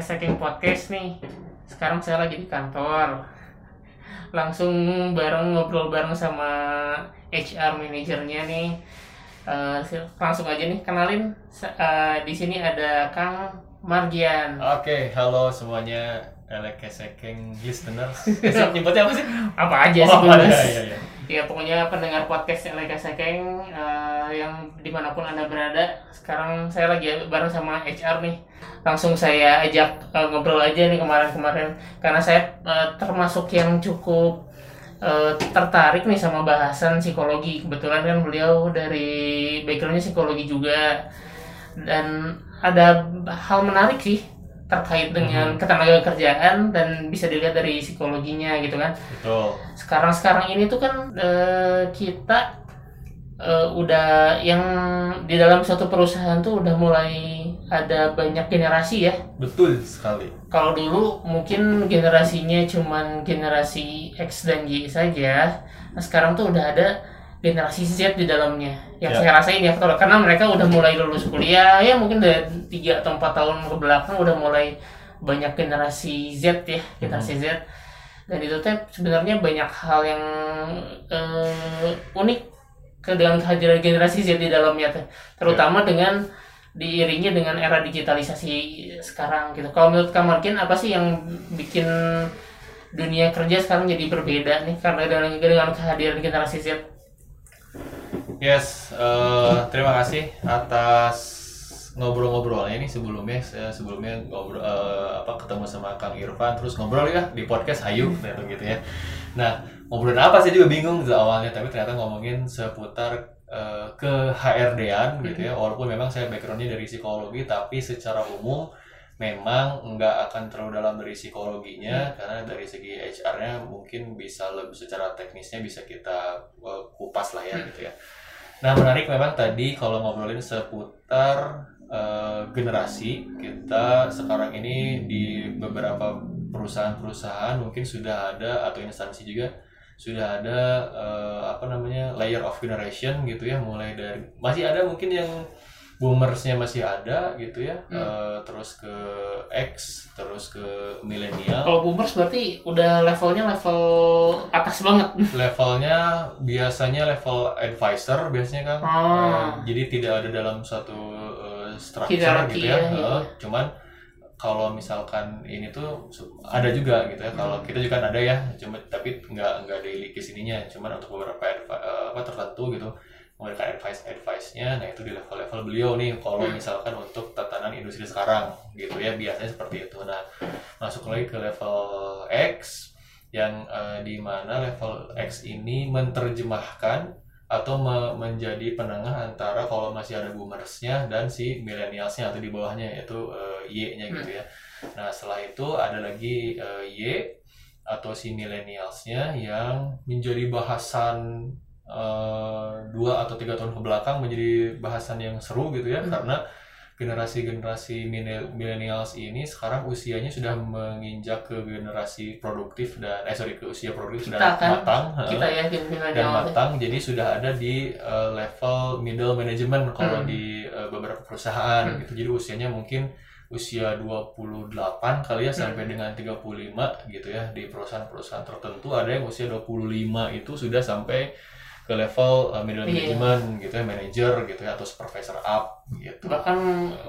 Keseking Podcast nih. Sekarang saya lagi di kantor. Langsung bareng ngobrol bareng sama HR manajernya nih. Sil- langsung aja nih kenalin. Eh, di sini ada Kang Margian. Oke, halo semuanya Elekesekeng listeners. Eh, sih, nyebutnya apa sih? Apa aja sih oh, bebas. iya, iya, iya. Ya pokoknya pendengar podcast Eleka Sekeng eh, yang di mana pun anda berada sekarang saya lagi bareng sama HR nih. Langsung saya ajak eh, ngobrol aja nih kemarin-kemarin. Karena saya eh, termasuk yang cukup eh, tertarik nih sama bahasan psikologi. Kebetulan kan beliau dari backgroundnya psikologi juga. Dan ada hal menarik sih terkait dengan ketenaga kerjaan dan bisa dilihat dari psikologinya gitu kan Betul. sekarang sekarang ini tuh kan eh, kita eh, udah yang di dalam suatu perusahaan tuh udah mulai ada banyak generasi ya Betul sekali. kalau dulu mungkin generasinya cuman generasi X dan Y saja nah sekarang tuh udah ada generasi Z di dalamnya. Yang Ya. saya rasain ya karena mereka udah mulai lulus kuliah ya mungkin dari tiga atau empat tahun ke belakang udah mulai banyak generasi Z ya generasi Z. Dan itu teh sebenarnya banyak hal yang eh, unik ke dengan kehadiran generasi Z di dalamnya teh. Terutama dengan diiringi dengan era digitalisasi sekarang gitu. Kalau menurut Kamarkin apa sih yang bikin dunia kerja sekarang jadi berbeda nih? Karena dengan, dengan kehadiran generasi Z? Yes, eh, terima kasih atas ngobrol-ngobrolnya ini sebelumnya saya sebelumnya ngobrol eh, apa ketemu sama Kang Irfan terus ngobrol ya di podcast Ayu ternyata gitu ya. Nah, ngobrolin apa sih juga bingung gitu awalnya tapi ternyata ngomongin seputar eh, ke HRD-an gitu ya. Walaupun memang saya backgroundnya dari psikologi tapi secara umum memang nggak akan terlalu dalam dari psikologinya karena dari segi HR-nya mungkin bisa lebih secara teknisnya bisa kita eh, kupas lah ya gitu ya. Nah menarik memang tadi kalau ngobrolin seputar eh, generasi kita sekarang ini di beberapa perusahaan-perusahaan mungkin sudah ada atau instansi juga sudah ada eh, apa namanya layer of generation gitu ya mulai dari masih ada mungkin yang boomersnya masih ada gitu ya. Eh, terus ke X terus ke milenial Kalau boomers berarti udah levelnya level atas banget. levelnya biasanya level advisor biasanya kan. Ah. Eh, jadi tidak ada dalam satu eh, structure Hierarki gitu ya, ya, iya. Eh, cuman kalau misalkan ini tuh ada juga gitu ya. Kalau kita juga kan ada ya cuma tapi nggak nggak daily case ininya cuman untuk beberapa eh, apa tertentu gitu memberikan advice advice nya nah itu di level level beliau nih. Kalau misalkan untuk tatanan industri sekarang gitu ya biasanya seperti itu. Nah masuk lagi ke level X yang eh, di mana level X ini menerjemahkan atau me- menjadi penengah antara kalau masih ada boomersnya dan si millennialsnya atau di bawahnya yaitu eh, Y-nya gitu ya. Nah setelah itu ada lagi eh, Y atau si millennialsnya yang menjadi bahasan eh, dua atau tiga tahun ke belakang menjadi bahasan yang seru gitu ya karena generasi-generasi millennials ini sekarang usianya sudah menginjak ke generasi produktif dan eh sorry ke usia produktif Kita dan kan, matang Kita ya dan milenial. matang jadi sudah ada di eh, level middle management kalau Hmm. di eh, beberapa perusahaan Hmm. gitu jadi usianya mungkin usia 28 kali ya sampai Hmm. dengan 35 gitu ya di perusahaan-perusahaan tertentu ada yang usia 25 itu sudah sampai ke level uh, middle Iya. management gitu ya manager gitu ya atau supervisor up gitu Bahkan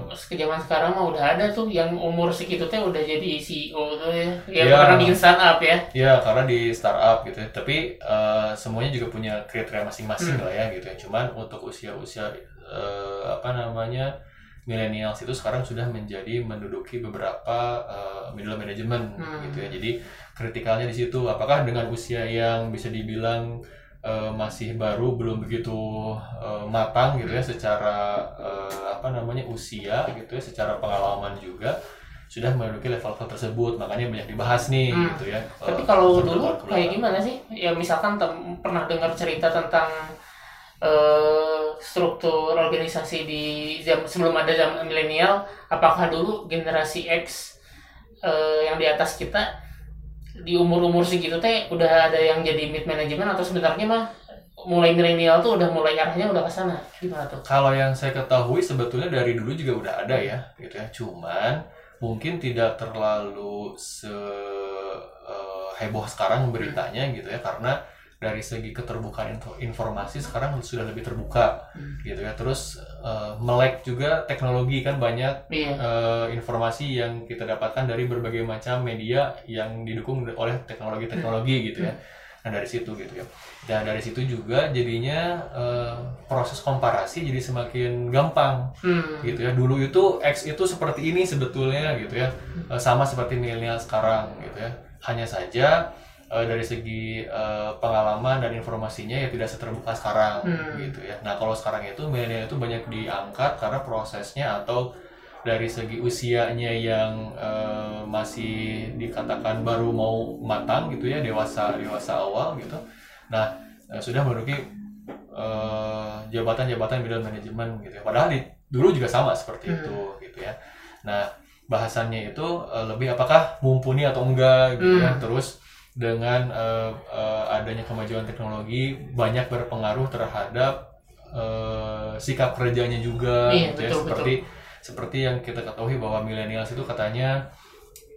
ke zaman sekarang mah udah ada tuh yang umur segitu teh udah jadi CEO tuh ya. Ya Iya. pernah bikin startup ya. Ya karena di startup gitu ya. Tapi eh, semuanya juga punya kriteria masing-masing Hmm. lah ya gitu ya. Cuman untuk usia-usia eh, apa namanya millennials itu sekarang sudah menjadi menduduki beberapa eh, middle management Hmm. gitu ya. Jadi kritikalnya di situ. Apakah dengan usia yang bisa dibilang eh, masih baru belum begitu eh, matang gitu ya secara eh, apa namanya usia gitu ya, secara pengalaman juga sudah menduduki level-level tersebut makanya banyak dibahas nih Hmm. gitu ya Tapi kalau dulu kayak gimana sih? Ya misalkan pernah dengar cerita tentang eh, struktur organisasi di zaman sebelum ada zaman milenial, apakah dulu generasi X eh, yang di atas kita di umur-umur segitu teh udah ada yang jadi mid management atau sebenarnya mah mulai milenial tuh udah mulai arahnya udah ke sana. Gimana tuh? Kalau yang saya ketahui sebetulnya dari dulu juga udah ada ya, gitu ya. Cuman mungkin tidak terlalu se eh, heboh sekarang beritanya gitu ya karena dari segi keterbukaan info- informasi sekarang sudah lebih terbuka Hmm. gitu ya terus eh, melek juga teknologi kan banyak Iya. eh, informasi yang kita dapatkan dari berbagai macam media yang didukung oleh teknologi-teknologi gitu ya. Nah dari situ gitu ya. Dan dari situ juga jadinya eh, proses komparasi jadi semakin gampang Hmm. gitu ya. Dulu itu X itu seperti ini sebetulnya gitu ya. Eh, sama seperti milenial sekarang gitu ya. Hanya saja eh, dari segi eh, pengalaman dan informasinya ya tidak seterbuka sekarang Hmm. gitu ya. Nah kalau sekarang itu milenial itu banyak diangkat karena prosesnya atau dari segi usianya yang eh, masih dikatakan baru mau matang gitu ya dewasa dewasa awal gitu. Nah eh, sudah menduduki eh, jabatan-jabatan middle management gitu ya. Padahal di, dulu juga sama seperti Hmm. itu gitu ya. Nah bahasannya itu eh, lebih apakah mumpuni atau enggak gitu ya. Hmm. Terus dengan eh, eh, adanya kemajuan teknologi banyak berpengaruh terhadap eh, sikap kerjanya juga Iya, gitu ya. betul, seperti seperti yang kita ketahui bahwa millennials itu katanya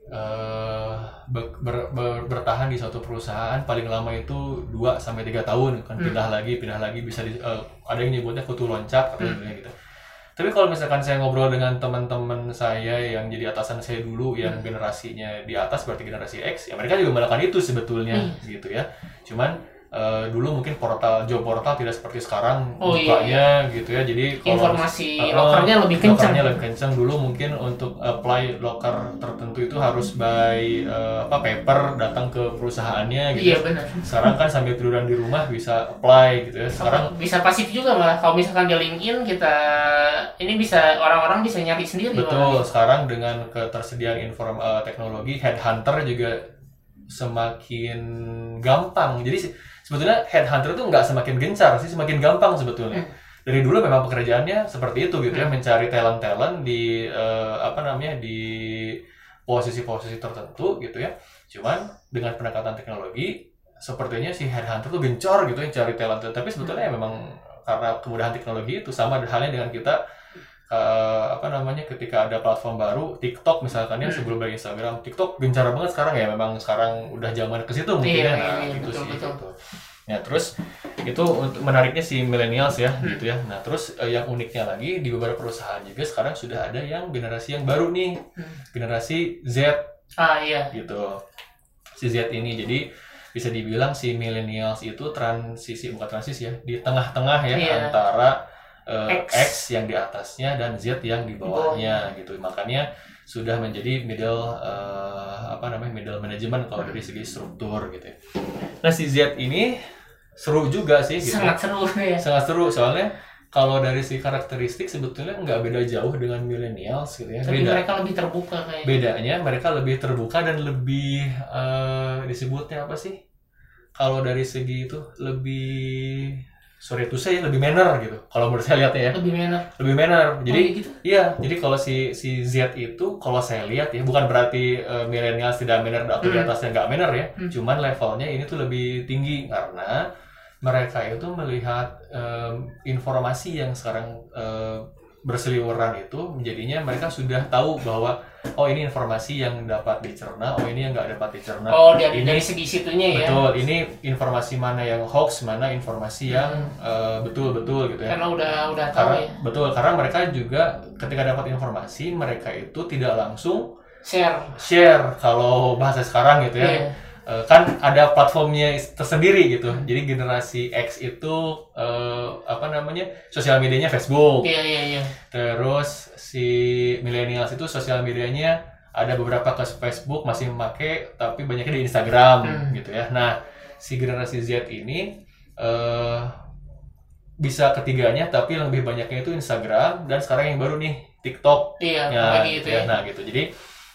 eh, ber- ber- ber- bertahan di suatu perusahaan paling lama itu 2 sampai tiga tahun kan Hmm. pindah lagi pindah lagi bisa di, eh, ada yang nyebutnya kutu loncat atau Hmm. gitu tapi kalau misalkan saya ngobrol dengan teman-teman saya yang jadi atasan saya dulu yang Hmm. generasinya di atas berarti generasi X ya mereka juga melakukan itu sebetulnya Iya. gitu ya cuman eh, dulu mungkin portal job portal tidak seperti sekarang Oh, iya, bukanya gitu ya. Jadi kalau Informasi Uh, lokernya lebih kencang. lokernya lebih kencang dulu mungkin untuk apply loker tertentu itu harus by eh, apa paper datang ke perusahaannya gitu. Iya benar. sekarang kan sambil tiduran di rumah bisa apply gitu ya. Sekarang bisa pasif juga malah. Kalau misalkan di LinkedIn kita ini bisa orang-orang bisa nyari sendiri betul. Malah. sekarang dengan ketersediaan inform eh, teknologi headhunter juga semakin gampang. Jadi sebetulnya headhunter itu nggak semakin gencar sih semakin gampang sebetulnya Hmm. dari dulu memang pekerjaannya seperti itu gitu ya Hmm. mencari talent talent di eh, apa namanya di posisi-posisi tertentu gitu ya cuman dengan pendekatan teknologi sepertinya si headhunter tuh gencor gitu yang cari talent tapi sebetulnya ya memang karena kemudahan teknologi itu sama halnya dengan kita eh, apa namanya ketika ada platform baru TikTok misalkan ya Hmm. sebelum dari Instagram TikTok gencar banget sekarang ya memang sekarang udah zaman ke situ mungkin Iya, ya nah iya, itu betul, sih betul. gitu. Ya terus itu untuk menariknya si millennials ya Hmm. gitu ya. Nah terus eh, yang uniknya lagi di beberapa perusahaan juga sekarang sudah ada yang generasi yang baru nih Hmm. generasi Z Ah iya. gitu. Si Z ini jadi bisa dibilang si millennials itu transisi bukan transisi ya di tengah-tengah ya Iya. antara eh, X. X yang di atasnya dan Z yang di bawahnya gitu. Makanya sudah menjadi middle eh, apa namanya middle management kalau dari segi struktur gitu ya. Nah si Z ini seru juga sih gitu. Sangat seru ya. Sangat seru soalnya kalau dari si karakteristik sebetulnya nggak beda jauh dengan millennials gitu ya. Tapi Beda. mereka lebih terbuka kayak. Bedanya mereka lebih terbuka dan lebih eh, disebutnya apa sih? Kalau dari segi itu lebih sorry to say lebih manner gitu. Kalau menurut saya lihatnya ya, Lebih manner. lebih manner. Jadi Oh, gitu. Iya, jadi kalau si si Z itu kalau saya lihat ya bukan berarti uh, millennials tidak manner atau di Hmm. atasnya nggak manner ya, Hmm. cuman levelnya ini tuh lebih tinggi karena mereka itu melihat em, informasi yang sekarang eh, berseliweran itu menjadinya mereka sudah tahu bahwa oh ini informasi yang dapat dicerna, oh ini yang nggak dapat dicerna. Oh dari ini dari segi situnya ya. betul, ini informasi mana yang hoax, mana informasi yang eh, betul-betul gitu ya Karena udah udah tahu karena ya. betul karena mereka juga ketika dapat informasi mereka itu tidak langsung Share. share kalau bahasa sekarang gitu ya Iya. Eh, kan ada platformnya tersendiri gitu jadi generasi X itu eh, apa namanya sosial medianya Facebook Iya iya iya. terus si millennials itu sosial medianya ada beberapa ke Facebook masih memakai tapi banyaknya di Instagram Hmm. gitu ya nah si generasi Z ini eh bisa ketiganya tapi yang lebih banyaknya itu Instagram dan sekarang yang baru nih TikTok Iya, ya, gitu ya. ya. nah gitu jadi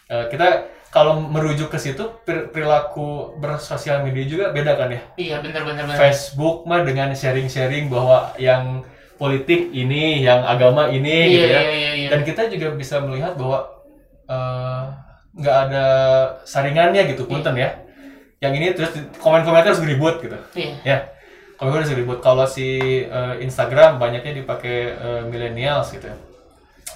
eh, kita kalau merujuk ke situ per- perilaku bersosial media juga beda kan ya? Iya benar benar benar. Facebook mah dengan sharing-sharing bahwa yang politik ini yang agama ini Iya gitu ya. iya iya iya. dan kita juga bisa melihat bahwa eh, nggak ada saringannya gitu punten ya. Yang ini terus komen-komennya harus ribut gitu. Iya. ya komen harus ribut. Kalau si eh, Instagram banyaknya dipakai eh, millennials gitu ya.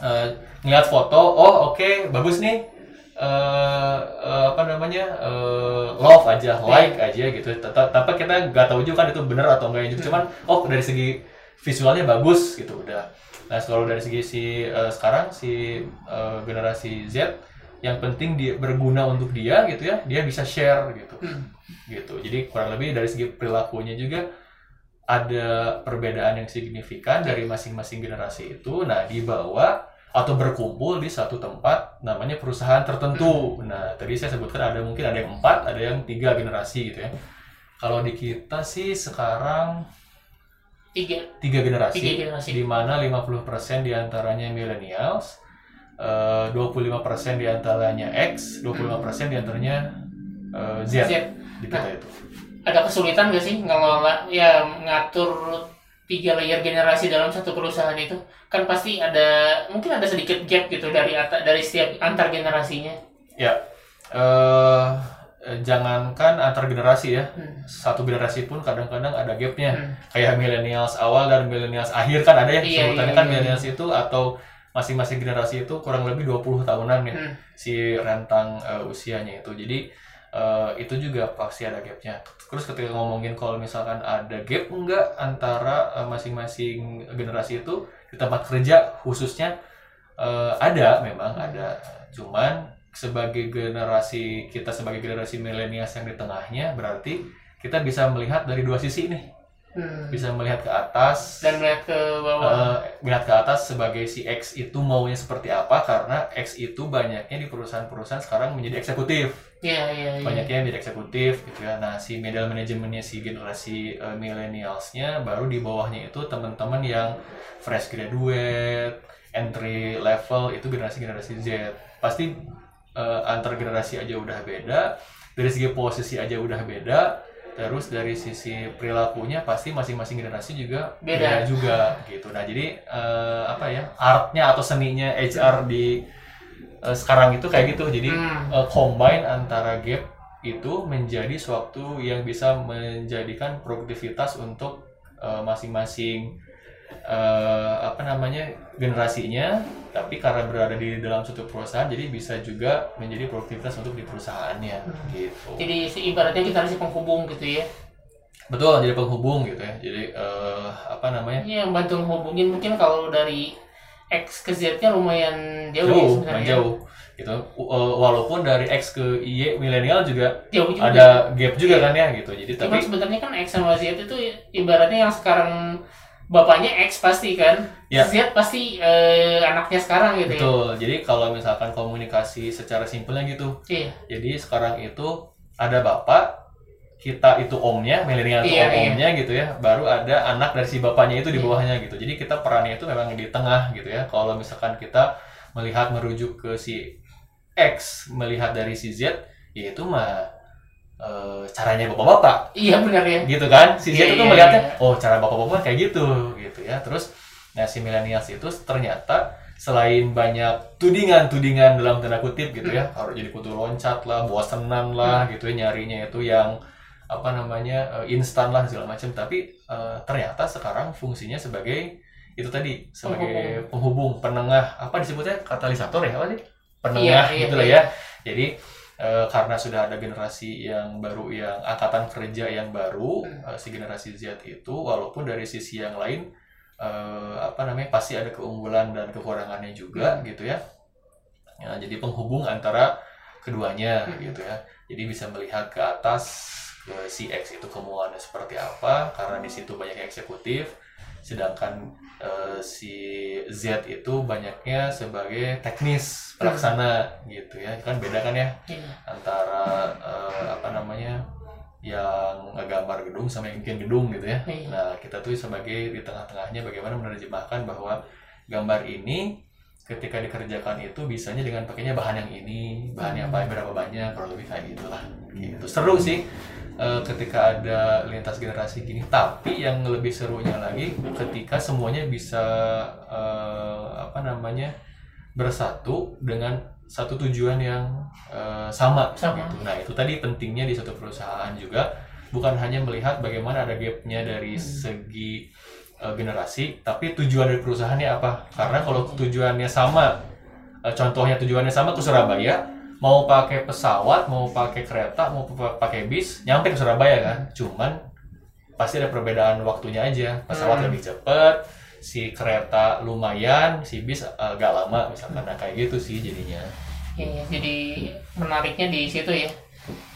Eh, ngeliat foto oh oke bagus nih eh, eh, apa namanya eh, love aja, like aja gitu. Tapi kita nggak tahu juga kan itu benar atau enggak juga. Cuman oh dari segi visualnya bagus gitu udah. Nah kalau dari segi si eh, sekarang si eh, generasi Z yang penting dia berguna untuk dia gitu ya, dia bisa share gitu Hmm. gitu. Jadi kurang lebih dari segi perilakunya juga ada perbedaan yang signifikan dari masing-masing generasi itu. Nah, dibawa atau berkumpul di satu tempat namanya perusahaan tertentu. Nah, tadi saya sebutkan ada mungkin ada yang empat, ada yang tiga generasi gitu ya. Kalau di kita sih sekarang Tiga. tiga generasi, Tiga generasi. di mana 50% di antaranya millennials, eh, 25% di antaranya X, 25% di antaranya eh, Z, Z. di kita itu. Ada kesulitan gak sih ngelola ya ngatur tiga layer generasi dalam satu perusahaan itu? Kan pasti ada mungkin ada sedikit gap gitu dari ata- dari setiap antar generasinya. Ya, eh jangankan antar generasi ya, Hmm. satu generasi pun kadang-kadang ada gapnya. Hmm. Kayak millennials awal dan millennials akhir kan ada ya Iya, sebutannya iya, kan iya. millennials itu atau masing-masing generasi itu kurang lebih 20 tahunan ya Hmm. si rentang eh, usianya itu. Jadi eh, itu juga pasti ada gapnya. Terus ketika ngomongin kalau misalkan ada gap enggak antara eh, masing-masing generasi itu di tempat kerja khususnya eh, ada memang ada. Cuman sebagai generasi kita sebagai generasi milenials yang di tengahnya berarti kita bisa melihat dari dua sisi nih. Hmm. Bisa melihat ke atas Dan melihat ke bawah. Eh, melihat ke atas sebagai si X itu maunya seperti apa karena X itu banyaknya di perusahaan-perusahaan sekarang menjadi eksekutif Iya, iya, iya. banyaknya menjadi eksekutif gitu ya nah si middle manajemennya si generasi eh, millennialsnya baru di bawahnya itu teman-teman yang fresh graduate entry level itu generasi generasi Z pasti eh, antar generasi aja udah beda dari segi posisi aja udah beda terus dari sisi perilakunya pasti masing-masing generasi juga Beda. juga gitu nah jadi eh, apa ya artnya atau seninya HR di eh, sekarang itu kayak gitu jadi Hmm. eh, combine antara gap itu menjadi suatu yang bisa menjadikan produktivitas untuk masing-masing eh, apa namanya generasinya tapi karena berada di dalam suatu perusahaan jadi bisa juga menjadi produktivitas untuk di perusahaannya gitu. Jadi ibaratnya kita harus penghubung gitu ya. betul jadi penghubung gitu ya. Jadi eh, apa namanya? Iya, bantu menghubungin. Mungkin kalau dari X ke Z-nya lumayan jauh, ya jauh sebenarnya. jauh. Gitu. Eh, walaupun dari X ke Y milenial juga Jauh juga. ada gap juga kan ya gitu. Jadi Cuman tapi sebenarnya kan X sama Z itu ibaratnya yang sekarang bapaknya X pasti kan, Ya. Z pasti eh, anaknya sekarang gitu ya. Betul. Jadi kalau misalkan komunikasi secara simpelnya gitu. Iya. Jadi sekarang itu ada bapak, kita itu omnya, milenial itu Iya, om- iya. omnya gitu ya. Baru ada anak dari si bapaknya itu di Iya. bawahnya gitu. Jadi kita perannya itu memang di tengah gitu ya. Kalau misalkan kita melihat merujuk ke si X, melihat dari si Z, ya itu mah eh, caranya bapak-bapak. Iya benar ya. gitu kan? Si Iya, Z itu iya, melihatnya iya. oh cara bapak-bapak kayak gitu gitu ya. Terus nah si millennials itu ternyata selain banyak tudingan-tudingan dalam tanda kutip gitu ya Hmm. harus jadi kutu loncat lah bosenan lah gitu ya nyarinya itu yang apa namanya eh, instan lah segala macam. Tapi eh, ternyata sekarang fungsinya sebagai itu tadi sebagai penghubung. penengah. Apa disebutnya? Katalisator ya apa sih? Penengah Iya, iya, gitu lah iya. ya. Jadi eh, karena sudah ada generasi yang baru yang angkatan kerja yang baru Hmm. eh, si generasi Z itu walaupun dari sisi yang lain eh, apa namanya pasti ada keunggulan dan kekurangannya juga Hmm. gitu ya Ya, jadi penghubung antara keduanya Hmm. gitu ya jadi bisa melihat ke atas ke si X itu kemauannya seperti apa karena di situ banyak eksekutif sedangkan eh, si Z itu banyaknya sebagai teknis pelaksana gitu ya kan beda kan ya Iya. antara eh, apa namanya yang ngegambar gedung sama yang bikin gedung gitu ya. Iya. Nah kita tuh sebagai di tengah-tengahnya bagaimana menerjemahkan bahwa gambar ini ketika dikerjakan itu bisanya dengan pakainya bahan yang ini, bahan yang apa, berapa banyak, kurang lebih kayak gitulah. Gitu. Seru sih eh, ketika ada lintas generasi gini. Tapi yang lebih serunya lagi ketika semuanya bisa eh, apa namanya bersatu dengan satu tujuan yang eh, sama, Sama. gitu. Nah itu tadi pentingnya di satu perusahaan juga bukan hanya melihat bagaimana ada gapnya dari Hmm. segi eh, generasi, tapi tujuan dari perusahaannya apa? Karena kalau tujuannya sama, contohnya tujuannya sama ke Surabaya, mau pakai pesawat mau pakai kereta mau pa- pakai bis nyampe ke Surabaya kan? Cuman pasti ada perbedaan waktunya aja. Pesawat Hmm. lebih cepet si kereta lumayan si bis agak lama misalkan. Nah kayak gitu sih jadinya. Iya, jadi menariknya di situ ya.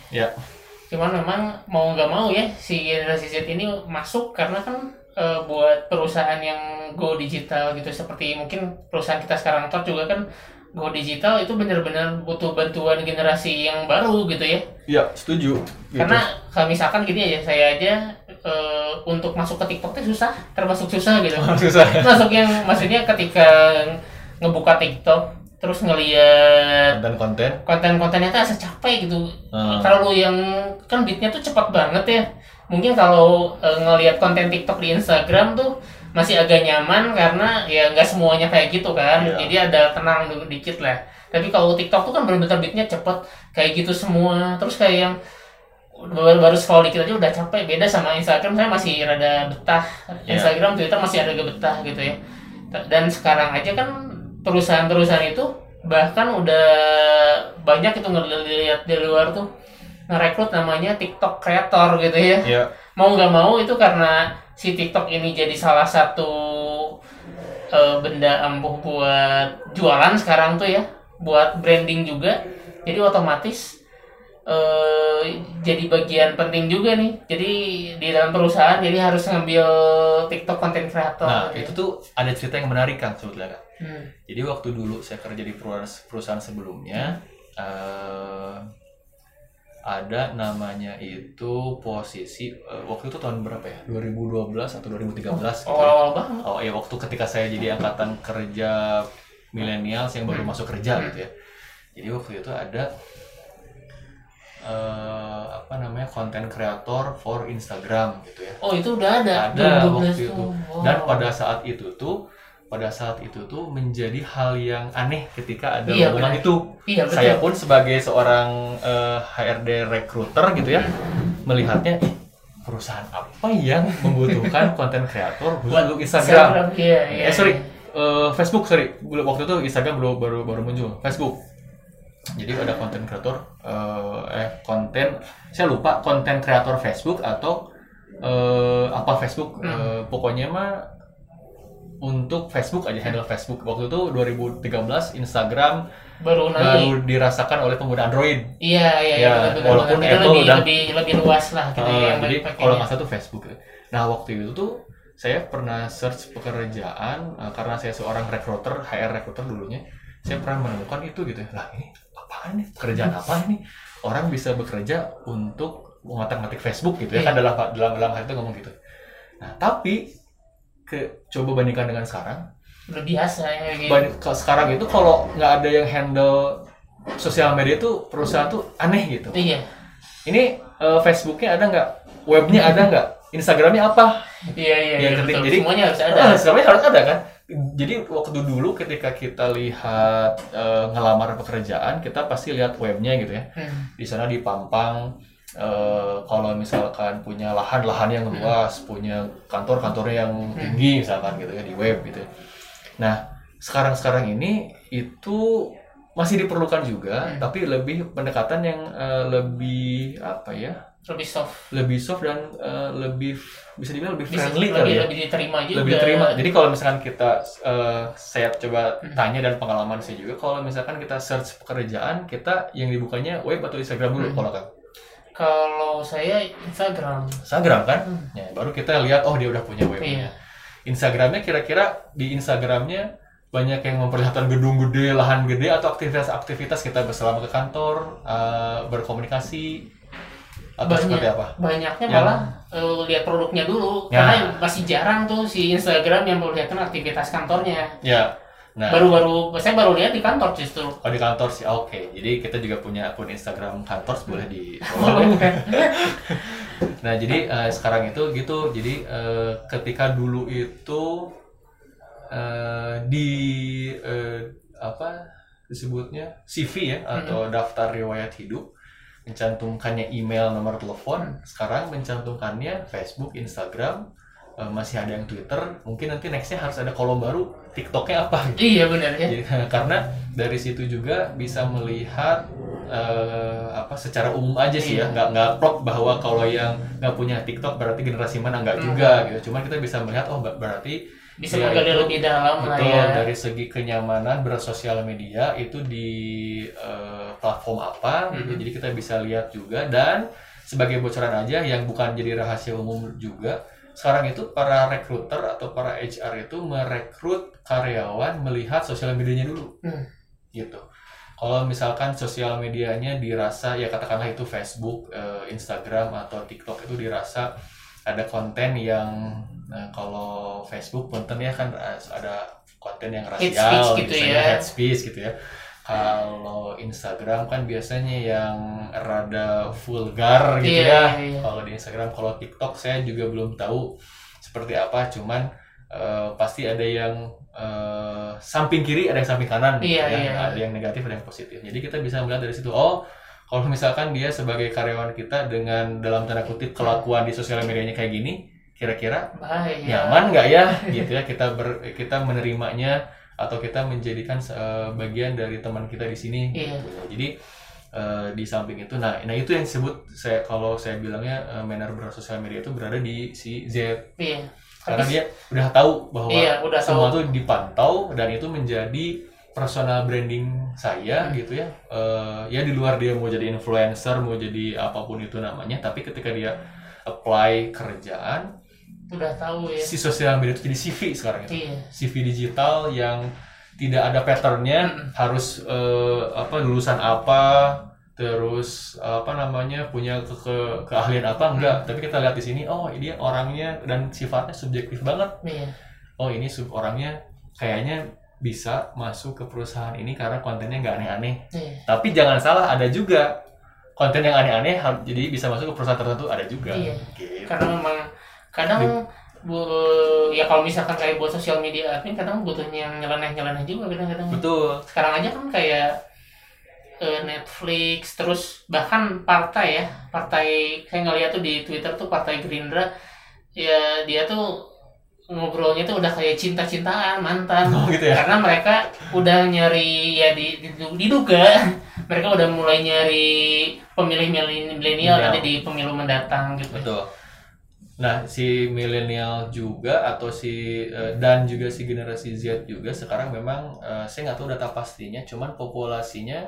ya. Cuman memang mau nggak mau ya si generasi Z ini masuk karena kan eh, buat perusahaan yang go digital gitu seperti mungkin perusahaan kita sekarang Tor juga kan go digital itu benar-benar butuh bantuan generasi yang baru gitu ya. ya setuju Karena kalau misalkan gini aja saya aja eh, untuk masuk ke TikTok itu susah, termasuk susah gitu. susah masuk yang maksudnya ketika ngebuka TikTok terus ngeliat dan konten konten-kontennya tuh asa capek gitu. Hmm. Kalau lu yang kan beatnya tuh cepat banget ya. Mungkin kalau eh, ngelihat konten TikTok di Instagram tuh masih agak nyaman karena ya nggak semuanya kayak gitu kan. Iya. Jadi ada tenang dulu dikit lah. Tapi kalau TikTok tuh kan bener-bener beatnya cepet kayak gitu semua. Terus kayak yang baru, baru scroll dikit aja udah capek. Beda sama Instagram saya masih rada betah. Iya. Instagram, Twitter masih ada betah gitu ya. Dan sekarang aja kan perusahaan-perusahaan itu bahkan udah banyak itu ngelihat di luar tuh ngerekrut namanya TikTok creator gitu ya ya mau nggak mau itu karena si TikTok ini jadi salah satu eh, benda ampuh buat jualan sekarang tuh ya buat branding juga jadi otomatis eh, jadi bagian penting juga nih jadi di dalam perusahaan jadi harus ngambil TikTok content creator nah gitu. itu tuh ada cerita yang menarik kan sebetulnya Kak. Hmm. Jadi waktu dulu saya kerja di perusahaan, perusahaan sebelumnya eh, ada namanya itu posisi eh, waktu itu tahun berapa ya? 2012 atau 2013 gitu. ya. awal-awal banget Oh ya waktu ketika saya jadi angkatan kerja milenial yang baru masuk kerja gitu ya. Jadi waktu itu ada eh, apa namanya konten kreator for Instagram gitu ya. oh itu udah ada Ada 2012 waktu itu. Wow. Dan pada saat itu tuh pada saat itu tuh menjadi hal yang aneh ketika ada Iya, lowongan itu. iya betul Saya pun sebagai seorang eh, HRD recruiter gitu ya melihatnya "Ih, perusahaan apa yang membutuhkan konten kreator buat untuk Instagram. iya iya Eh sorry, eh, Facebook sorry. Waktu itu Instagram belum baru baru muncul. Facebook. Jadi ada konten kreator eh, eh konten saya lupa konten kreator Facebook atau eh, apa Facebook Hmm. Eh, pokoknya mah untuk Facebook aja handle Facebook waktu itu 2013 Instagram baru baru dirasakan oleh pengguna Android iya iya Ya, iya betul, betul, walaupun betul. Apple lebih, udah- lebih lebih luas lah gitu Eh, yang jadi kalau nggak salah tuh Facebook. Nah waktu itu tuh saya pernah search pekerjaan eh, karena saya seorang recruiter, HR recruiter dulunya. Saya pernah menemukan itu gitu. Lah ini apaan nih? Pekerjaan apa ini? Orang bisa bekerja untuk mengotak-ngatik Facebook gitu ya kan Iya. dalam dalam dalam hal itu ngomong gitu. Nah tapi ke coba bandingkan dengan sekarang. biasa ya gitu. Ke- sekarang itu kalau nggak ada yang handle sosial media tuh perusahaan tuh aneh gitu. Iya. Ini eh, Facebooknya ada nggak? Webnya ada nggak? Instagramnya apa? Iya iya, Ya, iya betul. jadi- semuanya harus ada. Ah, Instagramnya harus ada kan? Jadi waktu dulu ketika kita lihat eh, ngelamar pekerjaan kita pasti lihat webnya gitu ya. Hmm. di sana dipampang eh, kalau misalkan punya lahan-lahan yang luas punya kantor-kantornya yang tinggi misalkan gitu ya di web gitu ya. nah sekarang-sekarang ini itu masih diperlukan juga Hmm. tapi lebih pendekatan yang eh, lebih apa ya lebih soft lebih soft dan eh, lebih bisa dibilang lebih friendly lebih, kali ya lebih diterima juga lebih terima jadi kalau misalkan kita eh, saya coba Hmm. tanya dan pengalaman saya juga kalau misalkan kita search pekerjaan kita yang dibukanya web atau Instagram dulu Hmm. kalau kan kalau saya Instagram Instagram kan Hmm. ya baru kita lihat oh dia udah punya webnya Iya. Instagramnya kira-kira di Instagramnya banyak yang memperlihatkan gedung gede, lahan gede atau aktivitas-aktivitas kita berselama ke kantor, eh, berkomunikasi atau Banyak. seperti apa? banyaknya Yang- malah eh, lihat produknya dulu Ya. karena masih jarang tuh si Instagram yang memperlihatkan aktivitas kantornya Ya, nah baru-baru saya baru lihat di kantor justru Oh di kantor sih, oke. Jadi kita juga punya akun Instagram kantor, boleh di follow. Nah jadi eh, sekarang itu gitu, jadi eh, ketika dulu itu eh, di eh, apa disebutnya CV ya atau daftar riwayat hidup mencantumkannya email, nomor telepon. Sekarang mencantumkannya Facebook, Instagram, masih ada yang Twitter. Mungkin nanti nextnya harus ada kolom baru, TikToknya apa? gitu. iya benar ya karena dari situ juga bisa melihat eh, apa secara umum aja sih ya Iya. nggak nggak plot bahwa kalau yang nggak punya TikTok berarti generasi mana nggak Hmm. juga gitu cuman kita bisa melihat oh ber- berarti bisa Ya, menggali itu lebih dalam lah betul ya dari segi kenyamanan bersosial media itu di eh, platform apa gitu Mhm. jadi kita bisa lihat juga dan sebagai bocoran aja yang bukan jadi rahasia umum juga sekarang itu para recruiter atau para HR itu merekrut karyawan melihat sosial medianya dulu Hmm. gitu kalau misalkan sosial medianya dirasa ya katakanlah itu Facebook, eh, Instagram atau TikTok itu dirasa ada konten yang eh, kalau Facebook konten ya kan ada konten yang Hate rasial speech gitu biasanya ya. hate speech gitu ya kalau Instagram kan biasanya yang rada vulgar gitu Iya, ya iya, iya. kalau di Instagram kalau TikTok saya juga belum tahu seperti apa cuman eh, pasti ada yang eh, samping kiri ada yang samping kanan gitu Iya, ya. iya. ada yang negatif ada yang positif jadi kita bisa melihat dari situ oh kalau misalkan dia sebagai karyawan kita dengan dalam tanda kutip kelakuan di sosial medianya kayak gini kira-kira bahaya nyaman nggak ya gitu ya kita ber, kita menerimanya atau kita menjadikan eh, bagian dari teman kita di sini Iya. gitu jadi eh, di samping itu nah nah itu yang disebut saya kalau saya bilangnya eh, manner bersosial media itu berada di si Z iya karena Tapi- dia udah tahu bahwa Iya, udah semua tahu. tuh dipantau dan itu menjadi personal branding saya Hmm. gitu ya Eh, ya di luar dia mau jadi influencer mau jadi apa pun itu namanya tapi ketika dia apply kerjaan udah tahu ya. Si sosial media itu jadi CV sekarang itu. Iya. CV digital yang tidak ada patternnya Mm-mm. harus eh, apa lulusan apa terus apa namanya punya ke, ke- keahlian apa enggak. Tapi kita lihat di sini oh ini orangnya dan sifatnya subjektif banget. Iya. Oh ini sub orangnya kayaknya bisa masuk ke perusahaan ini karena kontennya nggak aneh-aneh. Iya. Tapi jangan salah ada juga. Konten yang aneh-aneh jadi bisa masuk ke perusahaan tertentu ada juga. Iya. Gitu. karena memang kadang bu, ya kalau misalkan kayak buat sosial media admin kadang butuhnya yang nyeleneh-nyeleneh juga kadang-kadang. Betul. Sekarang aja kan kayak eh, Netflix terus bahkan partai ya partai saya ngeliat tuh di Twitter tuh partai Gerindra ya dia tuh ngobrolnya tuh udah kayak cinta-cintaan mantan. Oh gitu ya? Karena mereka udah nyari ya di, di- diduga mereka udah mulai nyari pemilih milenial Milenial. nanti di pemilu mendatang gitu. Betul. Nah, si milenial juga atau si eh, dan juga si generasi Z juga sekarang memang eh, saya nggak tahu data pastinya, cuman populasinya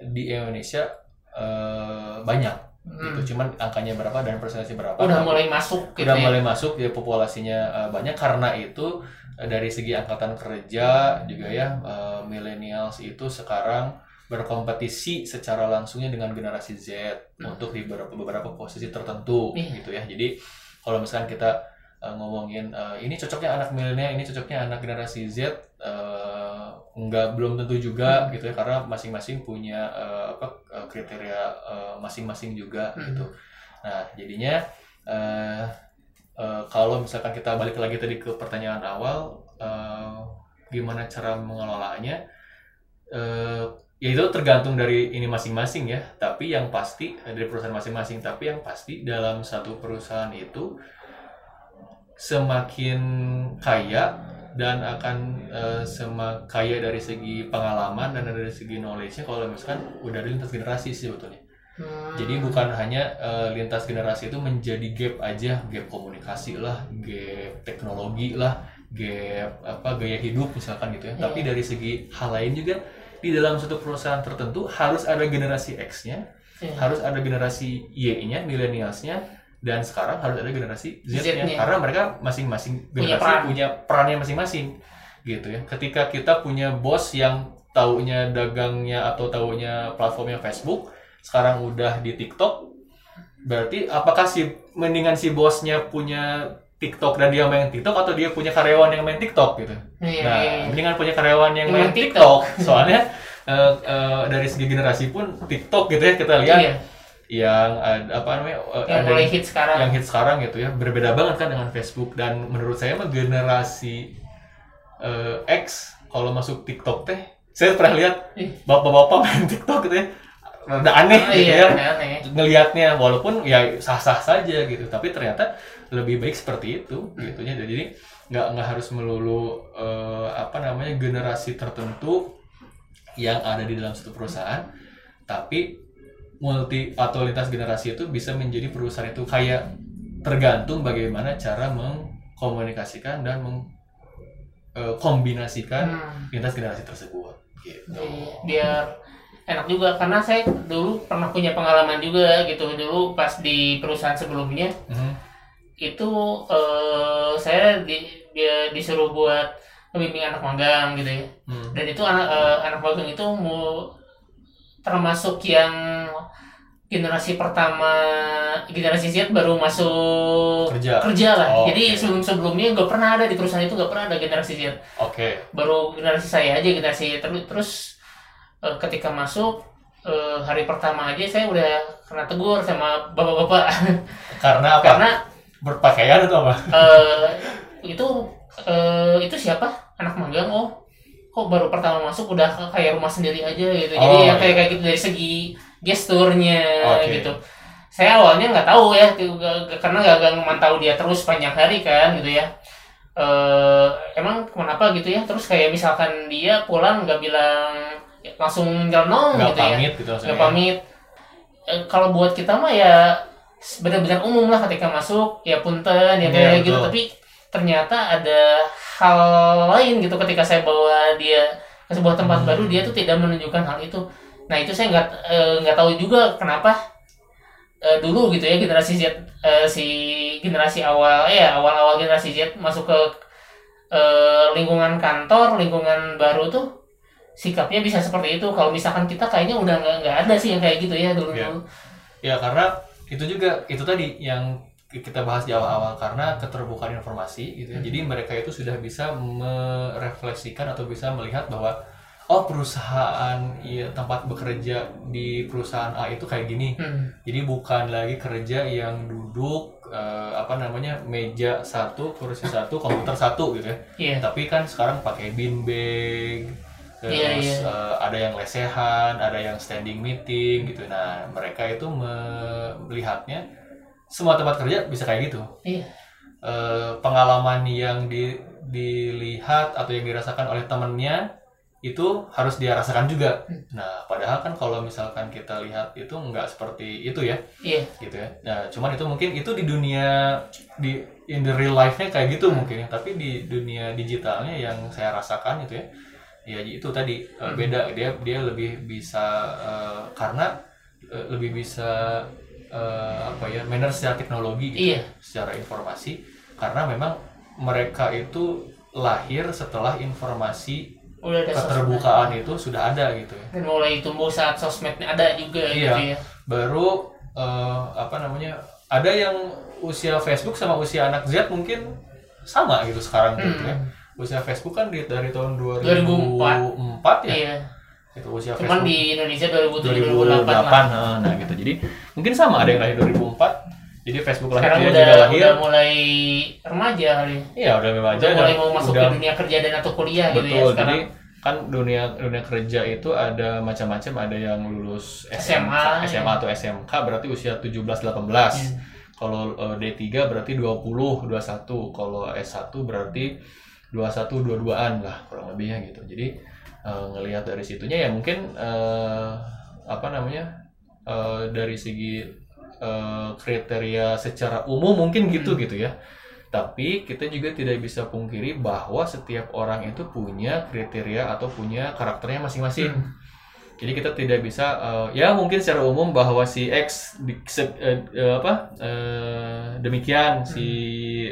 di Indonesia eh, banyak Hmm. gitu. Cuman angkanya berapa dan persentase berapa? udah mulai masuk gitu udah ya. mulai masuk ya populasinya banyak karena itu dari segi angkatan kerja juga ya millennials itu sekarang berkompetisi secara langsungnya dengan generasi Z Hmm. untuk di beberapa, beberapa posisi tertentu Iya. gitu ya. Jadi kalau misalkan kita eh, ngomongin eh, ini cocoknya anak milenial, ini cocoknya anak generasi Z eh, enggak belum tentu juga Hmm. gitu ya karena masing-masing punya eh, apa kriteria masing-masing juga Hmm. gitu. Nah, jadinya eh eh, kalau misalkan kita balik lagi tadi ke pertanyaan awal, eh, gimana cara mengelolanya? Eh, ya itu tergantung dari ini masing-masing ya. Tapi yang pasti eh, dari perusahaan masing-masing. Tapi yang pasti dalam satu perusahaan itu semakin kaya dan akan eh, semak kaya dari segi pengalaman dan dari segi knowledge-nya kalau misalkan udah lintas generasi sih sebetulnya. Hmm. Jadi bukan hanya eh, lintas generasi itu menjadi gap aja, gap komunikasi lah, gap teknologi lah, gap apa gaya hidup misalkan gitu ya. Iya. Tapi dari segi hal lain juga di dalam suatu perusahaan tertentu harus ada generasi X-nya, Iya. harus ada generasi Y-nya, millennials-nya, dan sekarang harus ada generasi Z-nya Z-nya. karena mereka masing-masing Punya generasi peran. punya perannya masing-masing gitu ya. Ketika kita punya bos yang taunya dagangnya atau taunya platformnya Facebook, sekarang udah di TikTok, berarti apakah si mendingan si bosnya punya TikTok dan dia main TikTok atau dia punya karyawan yang main TikTok gitu? Iya, Nah, iya, iya. mendingan punya karyawan yang Yang main main TikTok. Soalnya eh, eh, dari segi generasi pun TikTok gitu ya kita lihat Iya, yang ada apa namanya eh, yang mulai hit sekarang. yang hit sekarang gitu ya berbeda banget kan dengan Facebook dan menurut saya mah generasi eh, X kalau masuk TikTok teh saya pernah lihat Ih. bapak-bapak main TikTok gitu ya rada aneh Ah, gitu iya, ya aneh. ngelihatnya walaupun ya sah-sah saja gitu tapi ternyata lebih baik seperti itu gitu ya jadi nggak nggak harus melulu eh, apa namanya generasi tertentu yang ada di dalam satu perusahaan tapi multi atau lintas generasi itu bisa menjadi perusahaan itu kayak tergantung bagaimana cara mengkomunikasikan dan mengkombinasikan Hmm. lintas generasi tersebut gitu. Biar enak juga karena saya dulu pernah punya pengalaman juga gitu dulu pas di perusahaan sebelumnya Mhm. itu eh, saya di, dia disuruh buat membimbing anak magang gitu ya Hmm. dan itu anak eh, anak magang itu mau termasuk yang generasi pertama generasi Z baru masuk Kerja. kerja lah Oh, jadi oke. sebelum sebelumnya nggak pernah ada di perusahaan itu nggak pernah ada generasi Z Oke. baru generasi saya aja generasi terus terus eh, ketika masuk eh, hari pertama aja saya udah kena tegur sama bapak-bapak Karena apa? karena Berpakaian atau apa? eh, itu eh, itu siapa anak magang oh kok baru pertama masuk udah kayak rumah sendiri aja gitu jadi Oh, yang kayak iya. kayak gitu dari segi gesturnya Oke. gitu saya awalnya nggak tahu ya tuh, gak- gak- karena nggak nggak memantau dia terus panjang hari kan gitu ya eh emang kenapa gitu ya terus kayak misalkan dia pulang nggak bilang ya, langsung nyelonong gitu ya pamit gitu maksudnya. nggak pamit Eh, kalau buat kita mah ya benar-benar umum lah ketika masuk ya punten ya Iya, kayak gitu betul. tapi ternyata ada hal lain gitu ketika saya bawa dia ke sebuah tempat Hmm. baru dia tuh tidak menunjukkan hal itu nah itu saya nggak eh, nggak tahu juga kenapa eh, dulu gitu ya generasi Z eh, si generasi awal ya awal-awal generasi Z masuk ke eh, lingkungan kantor lingkungan baru tuh sikapnya bisa seperti itu kalau misalkan kita kayaknya udah nggak nggak ada sih yang kayak gitu ya dulu Iya. dulu Ya karena itu juga itu tadi yang kita bahas di awal-awal karena keterbukaan informasi gitu ya. Jadi mereka itu sudah bisa merefleksikan atau bisa melihat bahwa oh perusahaan ya, tempat bekerja di perusahaan A itu kayak gini. Hmm. Jadi bukan lagi kerja yang duduk eh, apa namanya meja satu kursi satu komputer satu gitu ya. Iya. Tapi kan sekarang pakai bean bag, terus Iya, iya. eh, ada yang lesehan, ada yang standing meeting gitu. Nah mereka itu me- melihatnya semua tempat kerja bisa kayak gitu. Iya. Eh, pengalaman yang di- dilihat atau yang dirasakan oleh temennya itu harus dia rasakan juga. Hmm. Nah padahal kan kalau misalkan kita lihat itu nggak seperti itu ya Iya. gitu ya. Nah, cuman itu mungkin itu di dunia di in the real life-nya kayak gitu mungkin ya. Tapi di dunia digitalnya yang saya rasakan itu ya, ya itu tadi eh, Hmm. beda. Dia dia lebih bisa eh, karena eh, lebih bisa eh, apa ya manner secara teknologi gitu, Iya. secara informasi. Karena memang mereka itu lahir setelah informasi Udah ada sosmed. keterbukaan itu sudah ada gitu ya. dan mulai tumbuh saat sosmednya ada juga Iya. gitu ya. baru eh, apa namanya ada yang usia Facebook sama usia anak Z mungkin sama gitu sekarang Hmm. gitu ya usia Facebook kan di, dari tahun 2004. 2004 ya Iya. itu usia Cuman Facebook di Indonesia 2007 2008 2008 lah. nah, nah gitu jadi mungkin sama ada yang lahir 2004 jadi Facebook lahir Sekarang dia udah juga lahir udah mulai remaja kali. iya udah remaja Udah mulai mau masuk udah ke dunia kerja dan atau kuliah gitu ya betul sekarang. jadi kan dunia dunia kerja itu ada macam-macam ada yang lulus SMA, SMA, SMA ya. atau SMK berarti usia 17 18 Hmm. kalau eh, D3 berarti 20 21 kalau S1 berarti 21 22-an lah kurang lebihnya gitu jadi eh, ngelihat dari situnya ya mungkin eh, apa namanya eh, dari segi eh, kriteria secara umum mungkin gitu gitu ya tapi kita juga tidak bisa pungkiri bahwa setiap orang itu punya kriteria atau punya karakternya masing-masing. Hmm. Jadi kita tidak bisa eh, ya mungkin secara umum bahwa si X di, se- eh, eh, apa eh, demikian si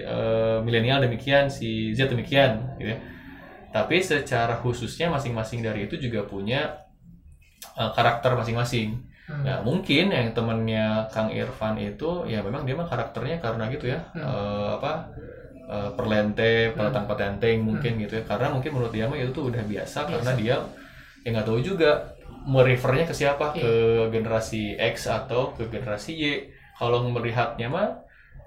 eh, milenial demikian si Z demikian gitu ya. Tapi secara khususnya masing-masing dari itu juga punya eh, karakter masing-masing. Hmm. Nah mungkin yang temennya Kang Irfan itu ya memang dia mah karakternya karena gitu ya Hmm. eh, apa eh, perlente, peletang petenteng mungkin gitu ya karena mungkin menurut dia mah itu tuh udah biasa, karena dia ya nggak tahu juga merefernya ke siapa Iya. ke generasi X atau ke generasi Y. Kalau melihatnya mah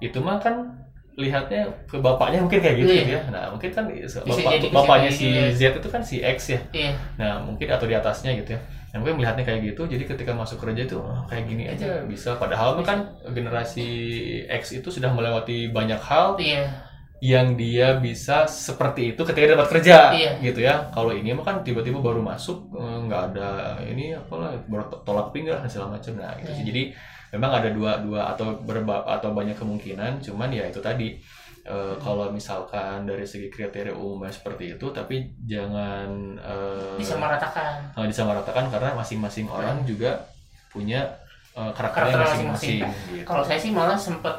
itu mah kan lihatnya ke bapaknya mungkin kayak gitu Iya. ya. Nah mungkin kan Bisa bapak, bapaknya si. Z itu kan si X ya. Iya. Nah, mungkin atau di atasnya gitu ya. Nah, mungkin melihatnya kayak gitu, jadi ketika masuk kerja itu oh, kayak gini aja bisa. Padahal kan generasi X itu sudah melewati banyak hal, Iya. Yang dia bisa seperti itu ketika dapat kerja Iya. gitu ya kalau ini mah kan tiba-tiba baru masuk eh, nggak ada ini apalah baru tolak pinggang dan segala macam nah gitu sih Iya. jadi memang ada dua dua atau berba atau banyak kemungkinan cuman ya itu tadi eh, kalau misalkan dari segi kriteria umumnya seperti itu tapi jangan eh, disamaratakan uh, disamaratakan karena masing-masing orang juga punya uh, karakternya Karakter masing-masing. masing-masing. Gitu. kalau saya sih malah sempet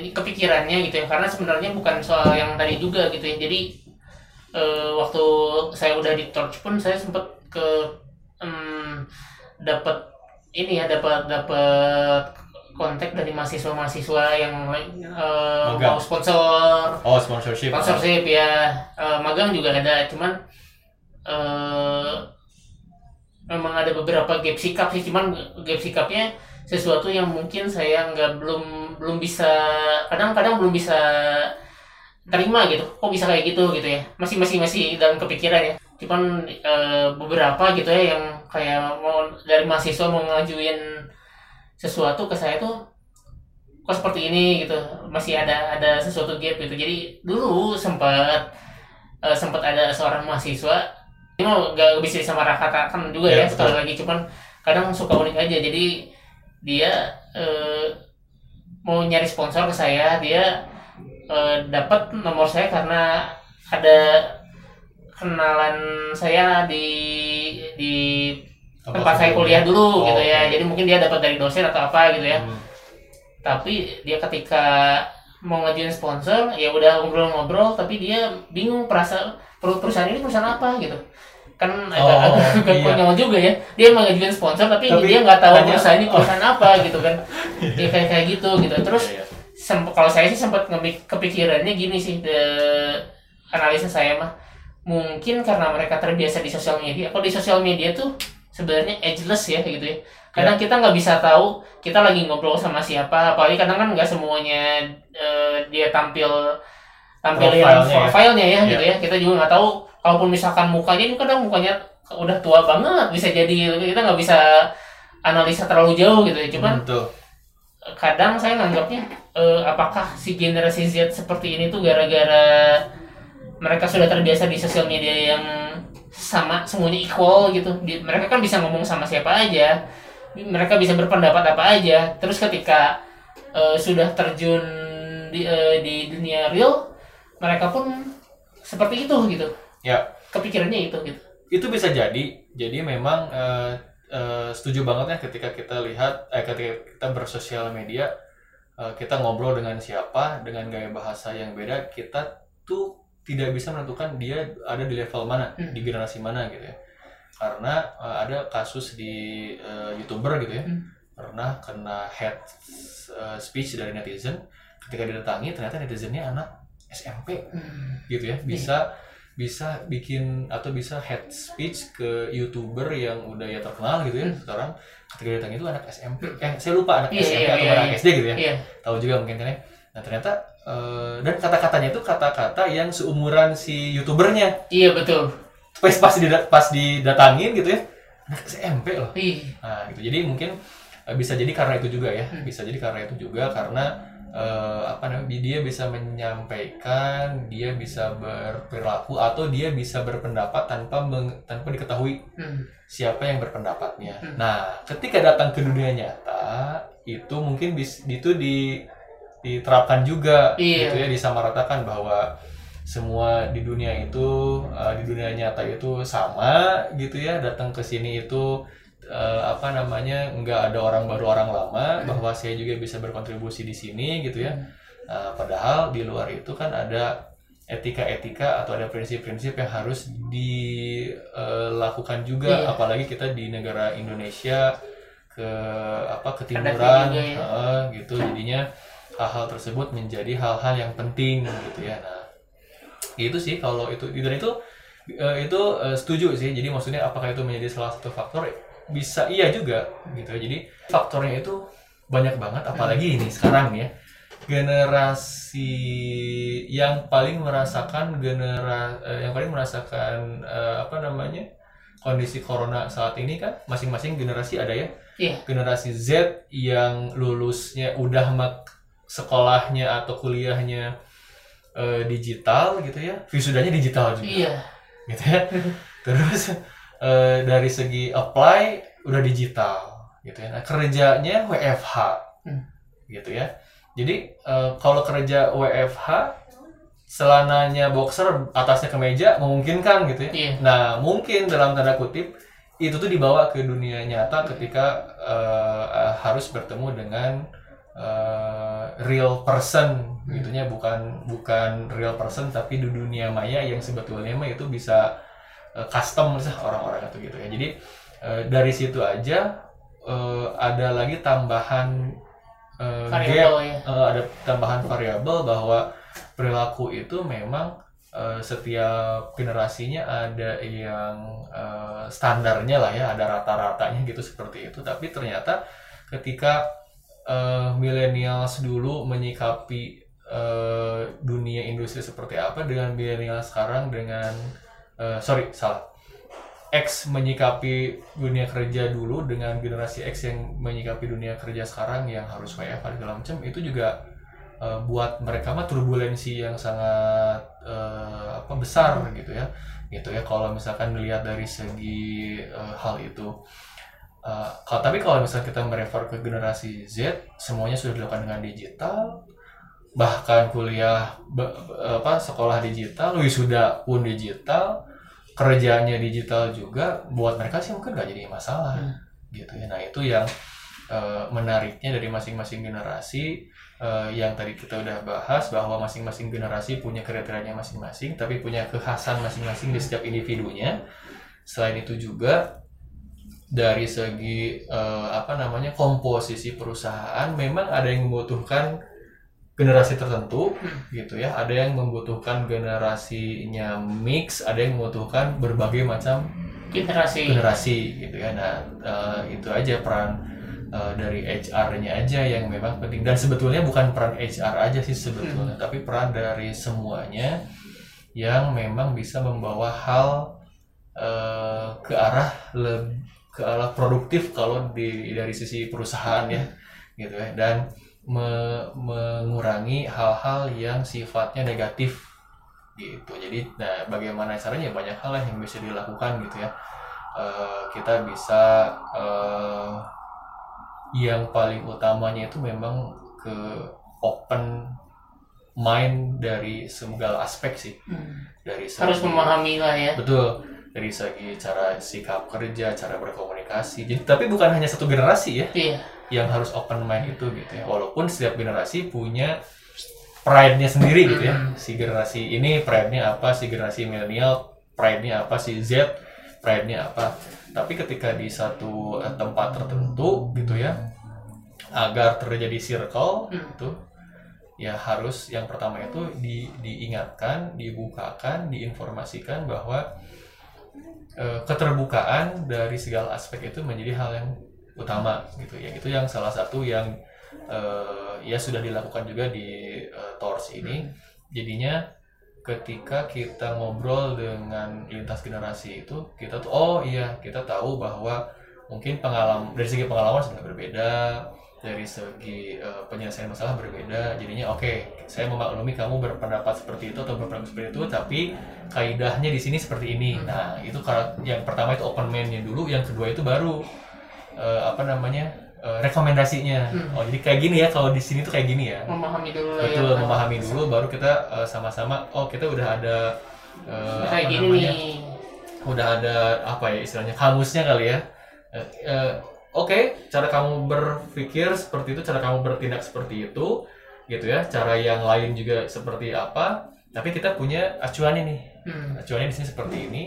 ini kepikirannya gitu ya. Karena sebenarnya bukan soal yang tadi juga gitu ya. Jadi eh, waktu saya udah di torch pun saya sempet ke em, dapat ini ya dapat dapat kontak dari mahasiswa-mahasiswa yang Magang. mau sponsor. Oh sponsorship. sponsorship ya. Eh, magang juga ada cuman eh memang ada beberapa gap sikap sih. Cuman gap sikapnya sesuatu yang mungkin saya nggak belum belum bisa kadang-kadang belum bisa terima gitu. Kok bisa kayak gitu gitu ya. Masih masih masih dalam kepikiran ya. Cuman eh, beberapa gitu ya yang kayak mau dari mahasiswa mau ngajuin sesuatu ke saya tuh kok seperti ini gitu. Masih ada ada sesuatu gap gitu. Jadi dulu sempat eh, sempat ada seorang mahasiswa ini mau gak bisa disamaratakan juga Ya, ya, sekali lagi. Cuman kadang suka unik aja. Jadi dia eh, mau nyari sponsor ke saya dia eh, dapat nomor saya karena ada kenalan saya di di Apa tempat saya kuliah dulu Oh, gitu ya oke. jadi mungkin dia dapat dari dosen atau apa gitu ya Hmm. tapi dia ketika mau ngajuin sponsor ya udah ngobrol-ngobrol tapi dia bingung perasa per- perusahaan ini perusahaan apa gitu kan agak Oh, agak, agak iya. konyol juga ya. Dia mau ngajuin sponsor tapi, Tapi dia nggak tahu hanya- perusahaan ini perusahaan apa gitu kan. Ya kayak kayak gitu gitu. Terus Iya, iya. semp- kalau saya sih sempat kepikirannya gini sih the analisa saya mah. Mungkin karena mereka terbiasa di sosial media. Kalau di sosial media tuh sebenarnya ageless ya gitu ya. Kadang kita nggak bisa tahu kita lagi ngobrol sama siapa. Apalagi kadang kan nggak semuanya eh, dia tampil tampilin Profilnya ya. profilnya ya Iya. gitu ya kita juga nggak tahu kalaupun misalkan mukanya ini kadang mukanya udah tua banget bisa jadi kita nggak bisa analisa terlalu jauh gitu ya cuman Hmm, Betul. kadang saya nganggapnya eh, apakah si generasi Z seperti ini tuh gara-gara mereka sudah terbiasa di sosial media yang sama semuanya equal gitu Di- mereka kan bisa ngomong sama siapa aja mereka bisa berpendapat apa aja terus ketika eh, sudah terjun di, eh, di dunia real mereka pun seperti itu gitu Ya. kepikirannya itu gitu Itu bisa jadi. Jadi memang eh, eh, setuju banget ya ketika kita lihat eh ketika kita bersosial media eh, kita ngobrol dengan siapa dengan gaya bahasa yang beda kita tuh tidak bisa menentukan dia ada di level mana Hmm. di generasi mana gitu ya karena eh, ada kasus di eh, youtuber gitu ya Hmm. pernah kena hate eh, speech dari netizen ketika didatangi ternyata netizennya anak SMP Hmm. gitu ya bisa bisa bikin atau bisa head speech ke youtuber yang udah ya terkenal gitu ya Hmm. sekarang ketika datang itu anak SMP eh saya lupa anak Iya, SMP iya, atau iya, anak iya. SD gitu ya iya tahu juga mungkin kan ya nah ternyata eh, dan kata-katanya itu kata-kata yang seumuran si youtubernya iya betul pas pas dida- pas didatangin gitu ya anak SMP loh Ih, Nah, gitu. Jadi mungkin eh, bisa jadi karena itu juga ya. Hmm. Bisa jadi karena itu juga karena eh, apa namanya? Dia bisa menyampaikan, dia bisa berperilaku atau dia bisa berpendapat tanpa meng- tanpa diketahui hmm. siapa yang berpendapatnya. Hmm. Nah, ketika datang ke dunia nyata, itu mungkin bis, itu di diterapkan juga Iya. gitu ya disamaratakan bahwa semua di dunia itu eh, di dunia nyata itu sama gitu ya datang ke sini itu eh, apa namanya nggak ada orang baru orang lama bahwa saya juga bisa berkontribusi di sini gitu ya. Nah, padahal di luar itu kan ada etika-etika atau ada prinsip-prinsip yang harus dilakukan juga. Iya. apalagi kita di negara Indonesia ke apa ketimuran ya. eh, gitu. Jadinya hal-hal tersebut menjadi hal-hal yang penting gitu ya. Nah itu sih kalau itu dan itu eh, itu eh, setuju sih. Jadi maksudnya apakah itu menjadi salah satu faktor bisa iya juga gitu. Jadi faktornya itu banyak banget apalagi ini sekarang ya. Generasi yang paling merasakan genera eh, yang paling merasakan eh, apa namanya kondisi corona saat ini kan masing-masing generasi ada ya. Iya. generasi Z yang lulusnya udah mak sekolahnya atau kuliahnya eh, digital gitu ya. Wisudanya digital juga. Iya. Gitu ya. Terus eh, dari segi apply udah digital gitu ya. Nah, kerjanya WFH Hmm. gitu ya. Jadi eh, kalau kerja WFH selananya boxer atasnya kemeja memungkinkan gitu ya. Iya. nah mungkin dalam tanda kutip itu tuh dibawa ke dunia nyata ketika eh, harus bertemu dengan eh, real person gitunya. Bukan bukan real person tapi di dunia maya yang sebetulnya mah itu bisa eh, custom misalnya orang-orang atau gitu ya. Jadi eh, dari situ aja eh, ada lagi tambahan gap. Ya. Ada tambahan variabel bahwa perilaku itu memang setiap generasinya ada yang standarnya lah ya, ada rata-ratanya gitu seperti itu. Tapi ternyata ketika eh, millennials dulu menyikapi eh, dunia industri seperti apa dengan milenial sekarang dengan eh, sorry salah. X menyikapi dunia kerja dulu dengan generasi X yang menyikapi dunia kerja sekarang yang harus WFH segala macam itu juga eh, buat mereka mah turbulensi yang sangat eh, apa besar gitu ya. Gitu ya kalau misalkan melihat dari segi eh, hal itu. Eh, kalau tapi kalau misalnya kita merefer ke generasi Z semuanya sudah dilakukan dengan digital. Bahkan kuliah apa sekolah digital wisuda pun digital kerjanya digital juga buat mereka sih mungkin nggak jadi masalah Hmm. gitu ya nah itu yang eh, menariknya dari masing-masing generasi eh, yang tadi kita udah bahas bahwa masing-masing generasi punya kriterianya masing-masing tapi punya kekhasan masing-masing di setiap individunya selain itu juga dari segi eh, apa namanya komposisi perusahaan memang ada yang membutuhkan generasi tertentu Hmm. gitu ya. Ada yang membutuhkan generasinya mix ada yang membutuhkan berbagai macam generasi. generasi gitu ya. Nah eh, itu aja peran eh, dari HR-nya aja yang memang penting. Dan sebetulnya bukan peran HR aja sih sebetulnya tapi peran dari semuanya yang memang bisa membawa hal eh, ke arah ke arah produktif kalau di dari sisi perusahaan ya gitu ya. Dan me- mengurangi hal-hal yang sifatnya negatif gitu. Jadi nah bagaimana caranya? Banyak hal yang bisa dilakukan gitu ya. Eh, kita bisa eh, yang paling utamanya itu memang ke open mind dari segala aspek sih. Hmm. dari harus segi- memahami lah ya. Betul. Dari segi cara sikap kerja cara berkomunikasi. Jadi tapi bukan hanya satu generasi ya. Iya yang harus open mind itu gitu ya walaupun setiap generasi punya pride-nya sendiri gitu ya Hmm. si generasi ini pride-nya apa si generasi milenial pride-nya apa si Z pride-nya apa tapi ketika di satu eh, tempat tertentu gitu ya agar terjadi circle Hmm. gitu ya harus yang pertama itu di, diingatkan dibukakan diinformasikan bahwa eh, keterbukaan dari segala aspek itu menjadi hal yang utama gitu ya. Itu yang salah satu yang eh, ya sudah dilakukan juga di eh, Tors ini. Jadinya ketika kita ngobrol dengan lintas generasi itu kita tuh oh iya kita tahu bahwa mungkin pengalaman dari segi pengalaman sudah berbeda dari segi eh, penyelesaian masalah berbeda. Jadinya oke saya memaklumi kamu berpendapat seperti itu atau berpendapat seperti itu tapi kaidahnya di sini seperti ini. Nah itu yang pertama itu open mind-nya dulu yang kedua itu baru eh, apa namanya eh, rekomendasinya. Hmm. oh jadi kayak gini ya kalau di sini tuh kayak gini ya. Memahami dulu ya betul memahami dulu baru kita eh, sama-sama oh kita udah ada eh, kayak apa gini namanya nih udah ada apa ya istilahnya kamusnya kali ya. Eh, eh, oke cara kamu berpikir seperti itu cara kamu bertindak seperti itu gitu ya. Cara yang lain juga seperti apa tapi kita punya acuannya nih Hmm. acuannya di sini seperti ini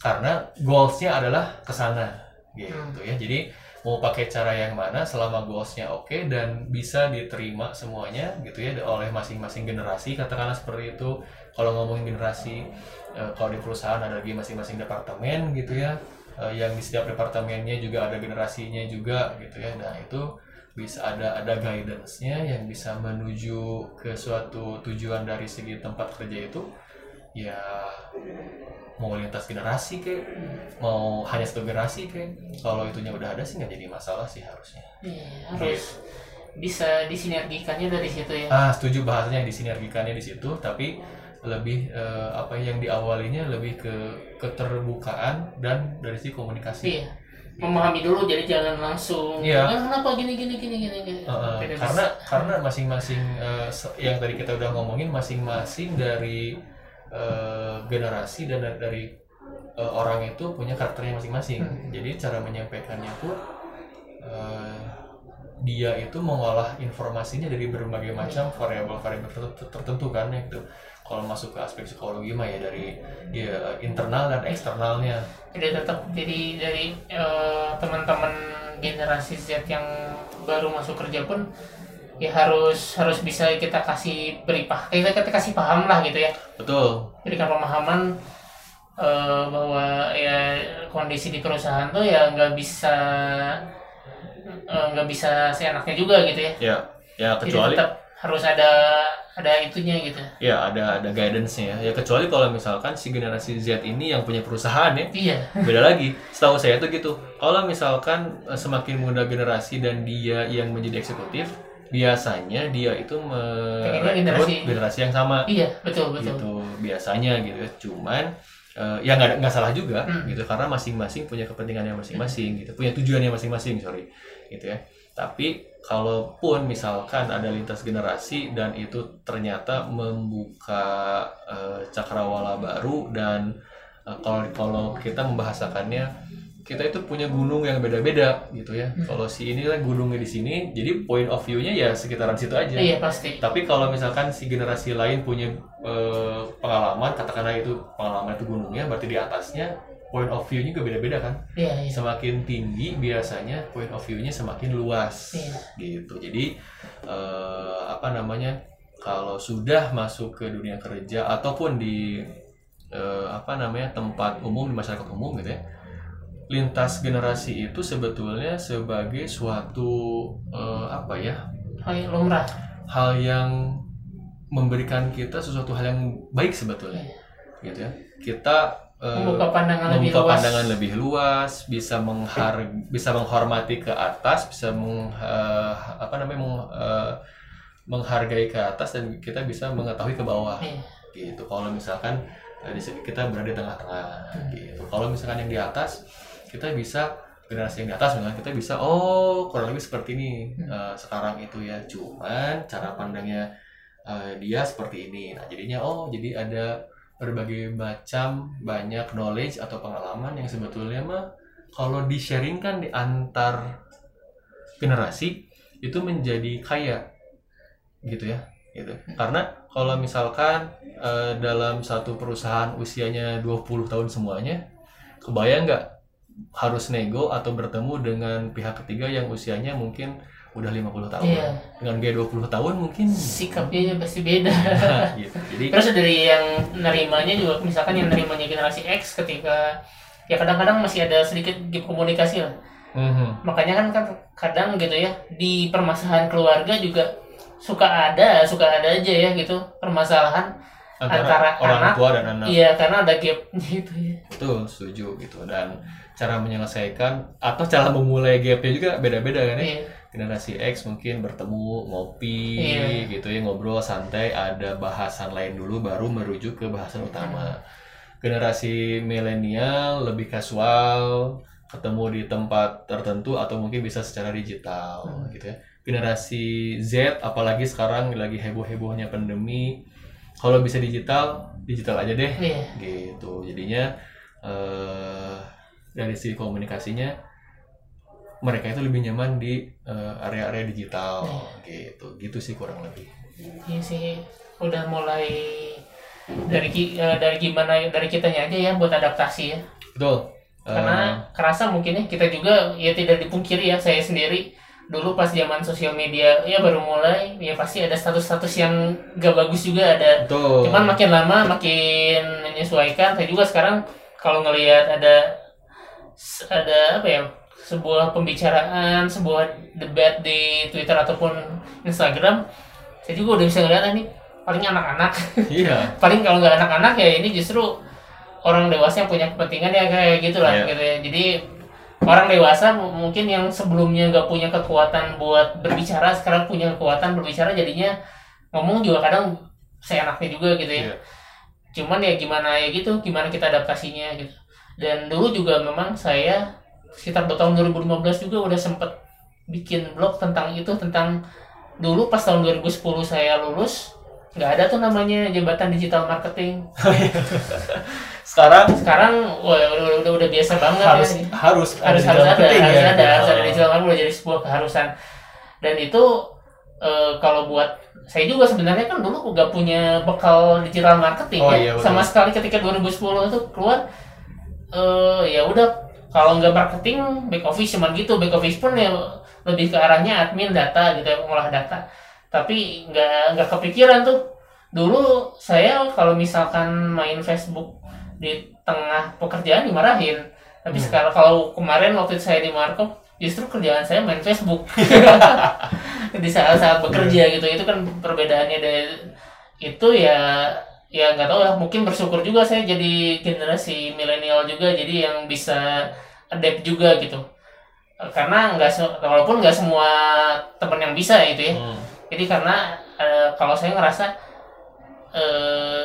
karena goalsnya adalah ke sana gitu ya. Jadi mau pakai cara yang mana selama goalsnya oke dan bisa diterima semuanya gitu ya oleh masing-masing generasi katakanlah seperti itu. Kalau ngomongin generasi eh, kalau di perusahaan ada lagi masing-masing departemen gitu ya eh, yang di setiap departemennya juga ada generasinya juga gitu ya. Nah itu bisa ada ada guidance-nya yang bisa menuju ke suatu tujuan dari segi tempat kerja itu ya mau lintas generasi kayak mau hanya satu generasi kayak kalau itunya udah ada sih nggak jadi masalah sih harusnya. Iya, harus bisa disinergikannya dari situ ya. Ah setuju bahasanya disinergikannya di situ tapi lebih eh, apa yang diawalinya lebih ke keterbukaan dan dari si komunikasi. Iya memahami dulu jadi jangan langsung. Iya. "Ah, kenapa gini gini gini gini, gini." Uh, karena karena masing-masing uh, yang tadi kita udah ngomongin masing-masing dari uh, generasi dan da- dari uh, orang itu punya karakternya masing-masing. Hmm. Jadi cara menyampaikannya pun uh, dia itu mengolah informasinya dari berbagai macam variabel-variabel tertentu, tertentu kan ya gitu. Kalau masuk ke aspek psikologi mah ya dari ya internal dan eksternalnya. jadi tetap jadi dari eh, teman-teman generasi Z yang baru masuk kerja pun ya harus harus bisa kita kasih beri pah kita, kita kasih paham lah gitu ya Betul. berikan pemahaman eh, bahwa ya kondisi di perusahaan tuh ya nggak bisa eh, nggak bisa seenaknya juga gitu ya Ya, ya jadi kecuali tetap harus ada ada itunya gitu Ya ada ada guidance-nya ya. Ya kecuali kalau misalkan si generasi Z ini yang punya perusahaan ya, iya beda lagi. Setahu saya tuh gitu. Kalau misalkan eh, semakin muda generasi dan dia yang menjadi eksekutif, biasanya dia itu merekrut generasi- generasi yang sama iya betul betul gitu. Biasanya gitu. Cuman eh, ya nggak nggak salah juga Hmm. gitu karena masing-masing punya kepentingannya masing-masing gitu, punya tujuannya masing-masing sorry gitu ya. Tapi kalaupun misalkan ada lintas generasi dan itu ternyata membuka eh, cakrawala baru dan eh, kalau kalau kita membahasakannya kita itu punya gunung yang beda-beda gitu ya. Hmm. Kalau si ini lah gunungnya di sini, jadi point of view-nya ya sekitaran situ aja. iya pasti Tapi kalau misalkan si generasi lain punya eh, pengalaman, katakanlah itu pengalaman itu gunungnya, berarti di atasnya point of view-nya juga beda-beda kan. iya iya Semakin tinggi biasanya point of view-nya semakin luas, Iya. gitu. Jadi eh, apa namanya? Kalau sudah masuk ke dunia kerja ataupun di eh, apa namanya tempat umum di masyarakat umum gitu ya, lintas generasi itu sebetulnya sebagai suatu eh, apa ya? oh, iya, lumrah. Hal yang memberikan kita sesuatu hal yang baik sebetulnya gitu ya. Kita eh, membuka pandangan lebih membuka luas. pandangan lebih luas bisa menghar bisa menghormati ke atas bisa meng, eh, apa namanya meng- eh, menghargai ke atas dan kita bisa mengetahui ke bawah. Iya. gitu. Kalau misalkan di sini kita berada di tengah-tengah gitu. Kalau misalkan yang di atas kita bisa generasi yang di atas misalnya kita bisa oh kurang lebih seperti ini eh, sekarang itu ya. Cuman cara pandangnya eh, dia seperti ini. Nah jadinya oh jadi ada berbagai macam banyak knowledge atau pengalaman yang sebetulnya mah kalau di-sharingkan di antar generasi itu menjadi kaya gitu ya gitu. Karena kalau misalkan eh, dalam satu perusahaan usianya 20 tahun semuanya kebayang nggak harus nego atau bertemu dengan pihak ketiga yang usianya mungkin udah 50 tahun. Iya. dengan dia 20 tahun mungkin sikapnya pasti beda. Gitu. Jadi terus dari yang nerimanya juga misalkan yang nerimanya generasi X ketika ya kadang-kadang masih ada sedikit gap komunikasi lah. Mhm, makanya kan kan kadang gitu ya di permasalahan keluarga juga suka ada suka ada aja ya gitu permasalahan antara, Antara orang anak, tua dan anak. Iya karena ada gap gitu ya. Betul setuju gitu. Dan cara menyelesaikan atau cara memulai gapnya juga beda-beda kan ya. Iya. Generasi X mungkin bertemu ngopi Iya. gitu ya ngobrol santai ada bahasan lain dulu baru merujuk ke bahasan utama. Generasi milenial lebih casual ketemu di tempat tertentu atau mungkin bisa secara digital Hmm. gitu ya. Generasi Z apalagi sekarang lagi heboh hebohnya pandemi kalau bisa digital digital aja deh. Iya. Gitu. Jadinya eh dari sisi komunikasinya mereka itu lebih nyaman di eh, area-area digital. Gitu. Gitu sih kurang lebih. Iya sih udah mulai dari eh, dari gimana dari kitanya aja ya buat adaptasi ya. Betul. Karena kerasa mungkin ya kita juga ya tidak dipungkiri ya saya sendiri dulu pas zaman sosial media ya baru mulai ya pasti ada status-status yang gak bagus juga ada. Betul. Cuman makin lama makin menyesuaikan. Saya juga sekarang kalau ngelihat ada ada apa ya sebuah pembicaraan sebuah debat di Twitter ataupun Instagram. Saya juga udah bisa ngeliat ini paling anak-anak. Iya. Paling kalau nggak anak-anak ya ini justru orang dewasa yang punya kepentingan ya kayak gitulah Iya. gitu ya. Jadi orang dewasa mu- mungkin yang sebelumnya nggak punya kekuatan buat berbicara sekarang punya kekuatan berbicara jadinya ngomong juga kadang seenaknya juga gitu ya. Iya. cuman ya gimana ya gitu gimana kita adaptasinya gitu dan dulu juga memang saya sekitar tahun 2015 juga udah sempet bikin blog tentang itu tentang dulu pas tahun 2010 saya lulus nggak ada tuh namanya jabatan digital marketing. Sekarang? Sekarang wah, udah, udah, udah biasa banget harus ya harus harus digital harus ada harus ya. ada harus ada Oh. digital marketing udah jadi sebuah keharusan. Dan itu eh, kalau buat saya juga sebenarnya kan dulu nggak punya bekal digital marketing Oh, ya. iya, sama sekali ketika 2010 itu keluar eh ya udah kalau nggak marketing back office cuman gitu. Back office pun ya lebih ke arahnya admin data gitu ya mengolah data. Tapi nggak nggak kepikiran tuh. Dulu saya kalau misalkan main Facebook di tengah pekerjaan dimarahin. Tapi Hmm. sekarang kalau kemarin waktu saya di Markom justru kerjaan saya main Facebook. Di saat-saat bekerja gitu itu kan perbedaannya. Dari itu ya ya nggak tahu lah. Mungkin bersyukur juga saya jadi generasi milenial juga jadi yang bisa adapt juga gitu. Karena nggak walaupun nggak semua teman yang bisa itu ya. Hmm. jadi karena eh, kalau saya ngerasa eh,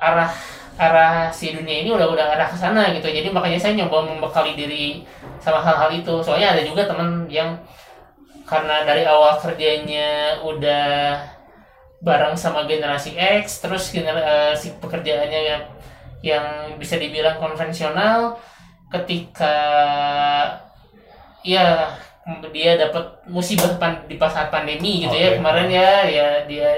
arah arah si dunia ini udah udah arah ke sana gitu. Jadi makanya saya nyoba membekali diri sama hal-hal itu. Soalnya ada juga teman yang karena dari awal kerjanya udah bareng sama generasi X terus generasi pekerjaannya yang yang bisa dibilang konvensional. Ketika ya dia dapat musibah pan- di saat pandemi gitu ya. Oke. kemarin ya ya dia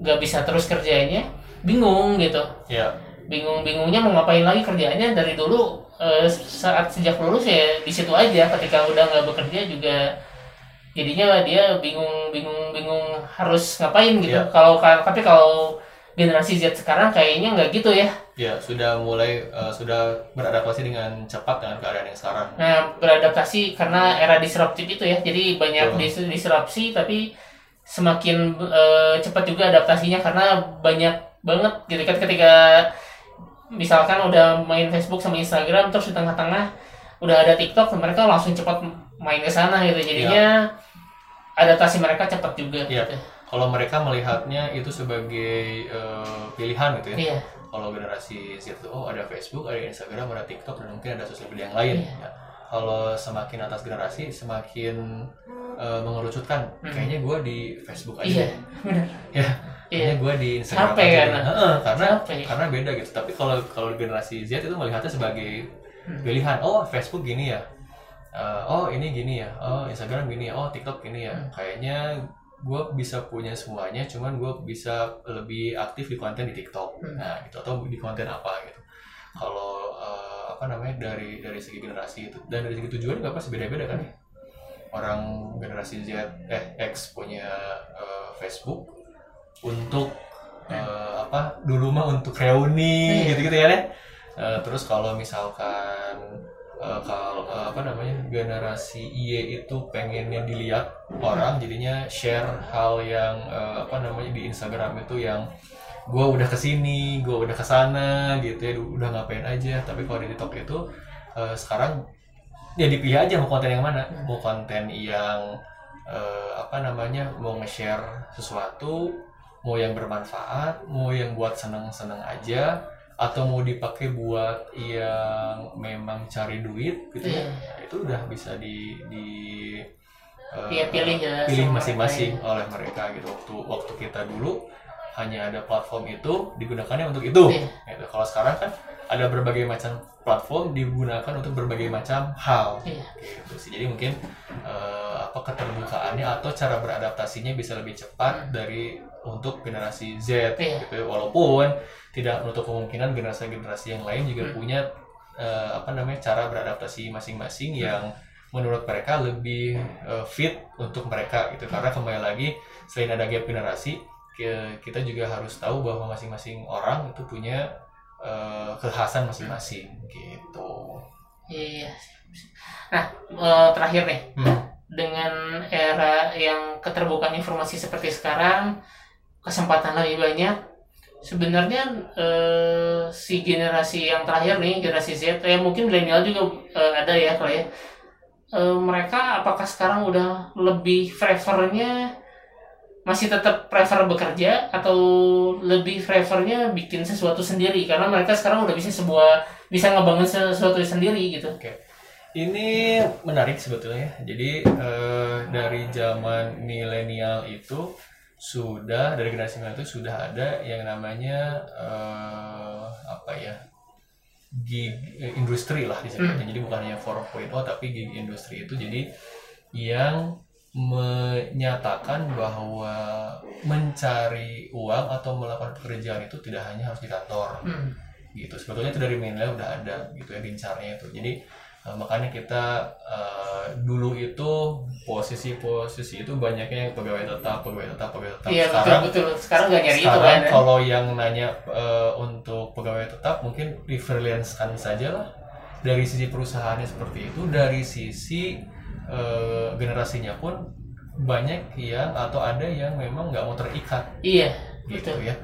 nggak bisa terus kerjanya. Bingung gitu. Ya. bingung-bingungnya mau ngapain lagi kerjaannya? Dari dulu eh, saat sejak lulus ya di situ aja. Ketika udah nggak bekerja juga jadinya dia bingung bingung bingung harus ngapain gitu. Iya. kalau tapi kalau generasi Z sekarang kayaknya nggak gitu ya. Ya, sudah mulai eh, sudah beradaptasi dengan cepat dengan keadaan yang sekarang. nah beradaptasi karena era disruptif itu ya. Jadi banyak dis- disrupsi tapi semakin eh, cepat juga adaptasinya karena banyak banget gitu. Kan ketika misalkan udah main Facebook sama Instagram terus di tengah-tengah udah ada TikTok mereka langsung cepat main ke sana gitu jadinya adaptasi mereka cepat juga Iya. gitu. Kalau mereka melihatnya itu sebagai eh, pilihan gitu ya. iya Kalau generasi Z itu oh ada Facebook, ada Instagram, ada TikTok dan mungkin ada sosial media yang lain. Iya. Ya. Kalau semakin atas generasi semakin eh, mengerucutkan. Hmm. Kayaknya gue di Facebook aja. iya benar Ya. iya Kayaknya gue di Instagram Capek aja. kan? deh. Heeh, karena karena beda gitu. Tapi kalau kalau generasi Z itu melihatnya sebagai Hmm. pilihan. Oh Facebook gini ya. Eh, oh ini gini ya. Oh Instagram gini ya. Oh TikTok gini ya. Hmm. Kayaknya gue bisa punya semuanya. Cuman gue bisa lebih aktif di konten di TikTok. Hmm. Nah gitu atau di konten apa gitu. Kalau eh, apa namanya dari dari segi generasi itu dan dari segi tujuan juga pasti beda-beda kan ya. Orang generasi Z eh X punya eh, Facebook untuk eh, apa dulu mah untuk reuni Iya. gitu-gitu ya deh. Eh, terus kalau misalkan eh, kalau eh, apa namanya generasi Y itu pengennya dilihat orang jadinya share hal yang eh, apa namanya di Instagram itu yang gue udah ke sini, gue udah ke sana gitu ya, udah ngapain aja. Tapi kalau di TikTok itu eh, sekarang ya dipilih aja mau konten yang mana, mau konten yang eh, apa namanya mau nge-share sesuatu, mau yang bermanfaat, mau yang buat seneng-seneng aja, atau mau dipakai buat yang memang cari duit gitu ya, Iya. Itu udah bisa di di Iya, pilih ya pilih masing-masing oleh mereka gitu waktu waktu kita dulu hanya ada platform itu digunakannya untuk itu Iya. gitu. kalau sekarang kan ada berbagai macam platform digunakan untuk berbagai macam hal Iya. gitu sih jadi mungkin eh, apa keterbukaannya atau cara beradaptasinya bisa lebih cepat dari untuk generasi Z Hmm. Iya. gitu walaupun tidak menutup kemungkinan generasi-generasi yang lain juga Hmm. punya eh, apa namanya cara beradaptasi masing-masing Hmm. yang menurut mereka lebih eh, fit untuk mereka gitu karena kembali lagi selain ada gap generasi kita juga harus tahu bahwa masing-masing orang itu punya eh, kekhasan masing-masing gitu. Iya. Nah, eh, terakhir nih, Hmm. dengan era yang keterbukaan informasi seperti sekarang, kesempatan lebih banyak, sebenarnya eh, si generasi yang terakhir nih generasi Z ya mungkin milenial juga eh, ada ya kalau ya Eh, mereka apakah sekarang udah lebih prefernya masih tetap prefer bekerja atau lebih prefernya bikin sesuatu sendiri? Karena mereka sekarang udah bisa sebuah bisa ngebangun sesuatu sendiri gitu. Ini menarik sebetulnya. Jadi eh, dari zaman milenial itu sudah dari generasi milenial itu sudah ada yang namanya eh, apa ya gig eh, industri lah disebutnya. Jadi bukan hanya 4.0 tapi gig industri itu. Jadi yang menyatakan bahwa mencari uang atau melakukan pekerjaan itu tidak hanya harus di kantor. Hmm. gitu. Sebetulnya itu dari milenial udah ada gitu ya gencarnya itu. Jadi eh, makanya kita eh, dulu itu posisi-posisi itu banyaknya yang pegawai tetap pegawai tetap pegawai tetap. Iya betul sekarang betul. Sekarang nggak nyari itu kan ya. kalau yang nanya eh, untuk pegawai tetap mungkin di freelance saja lah dari sisi perusahaannya seperti itu dari sisi eh, generasinya pun banyak yang atau ada yang memang nggak mau terikat iya gitu betul ya.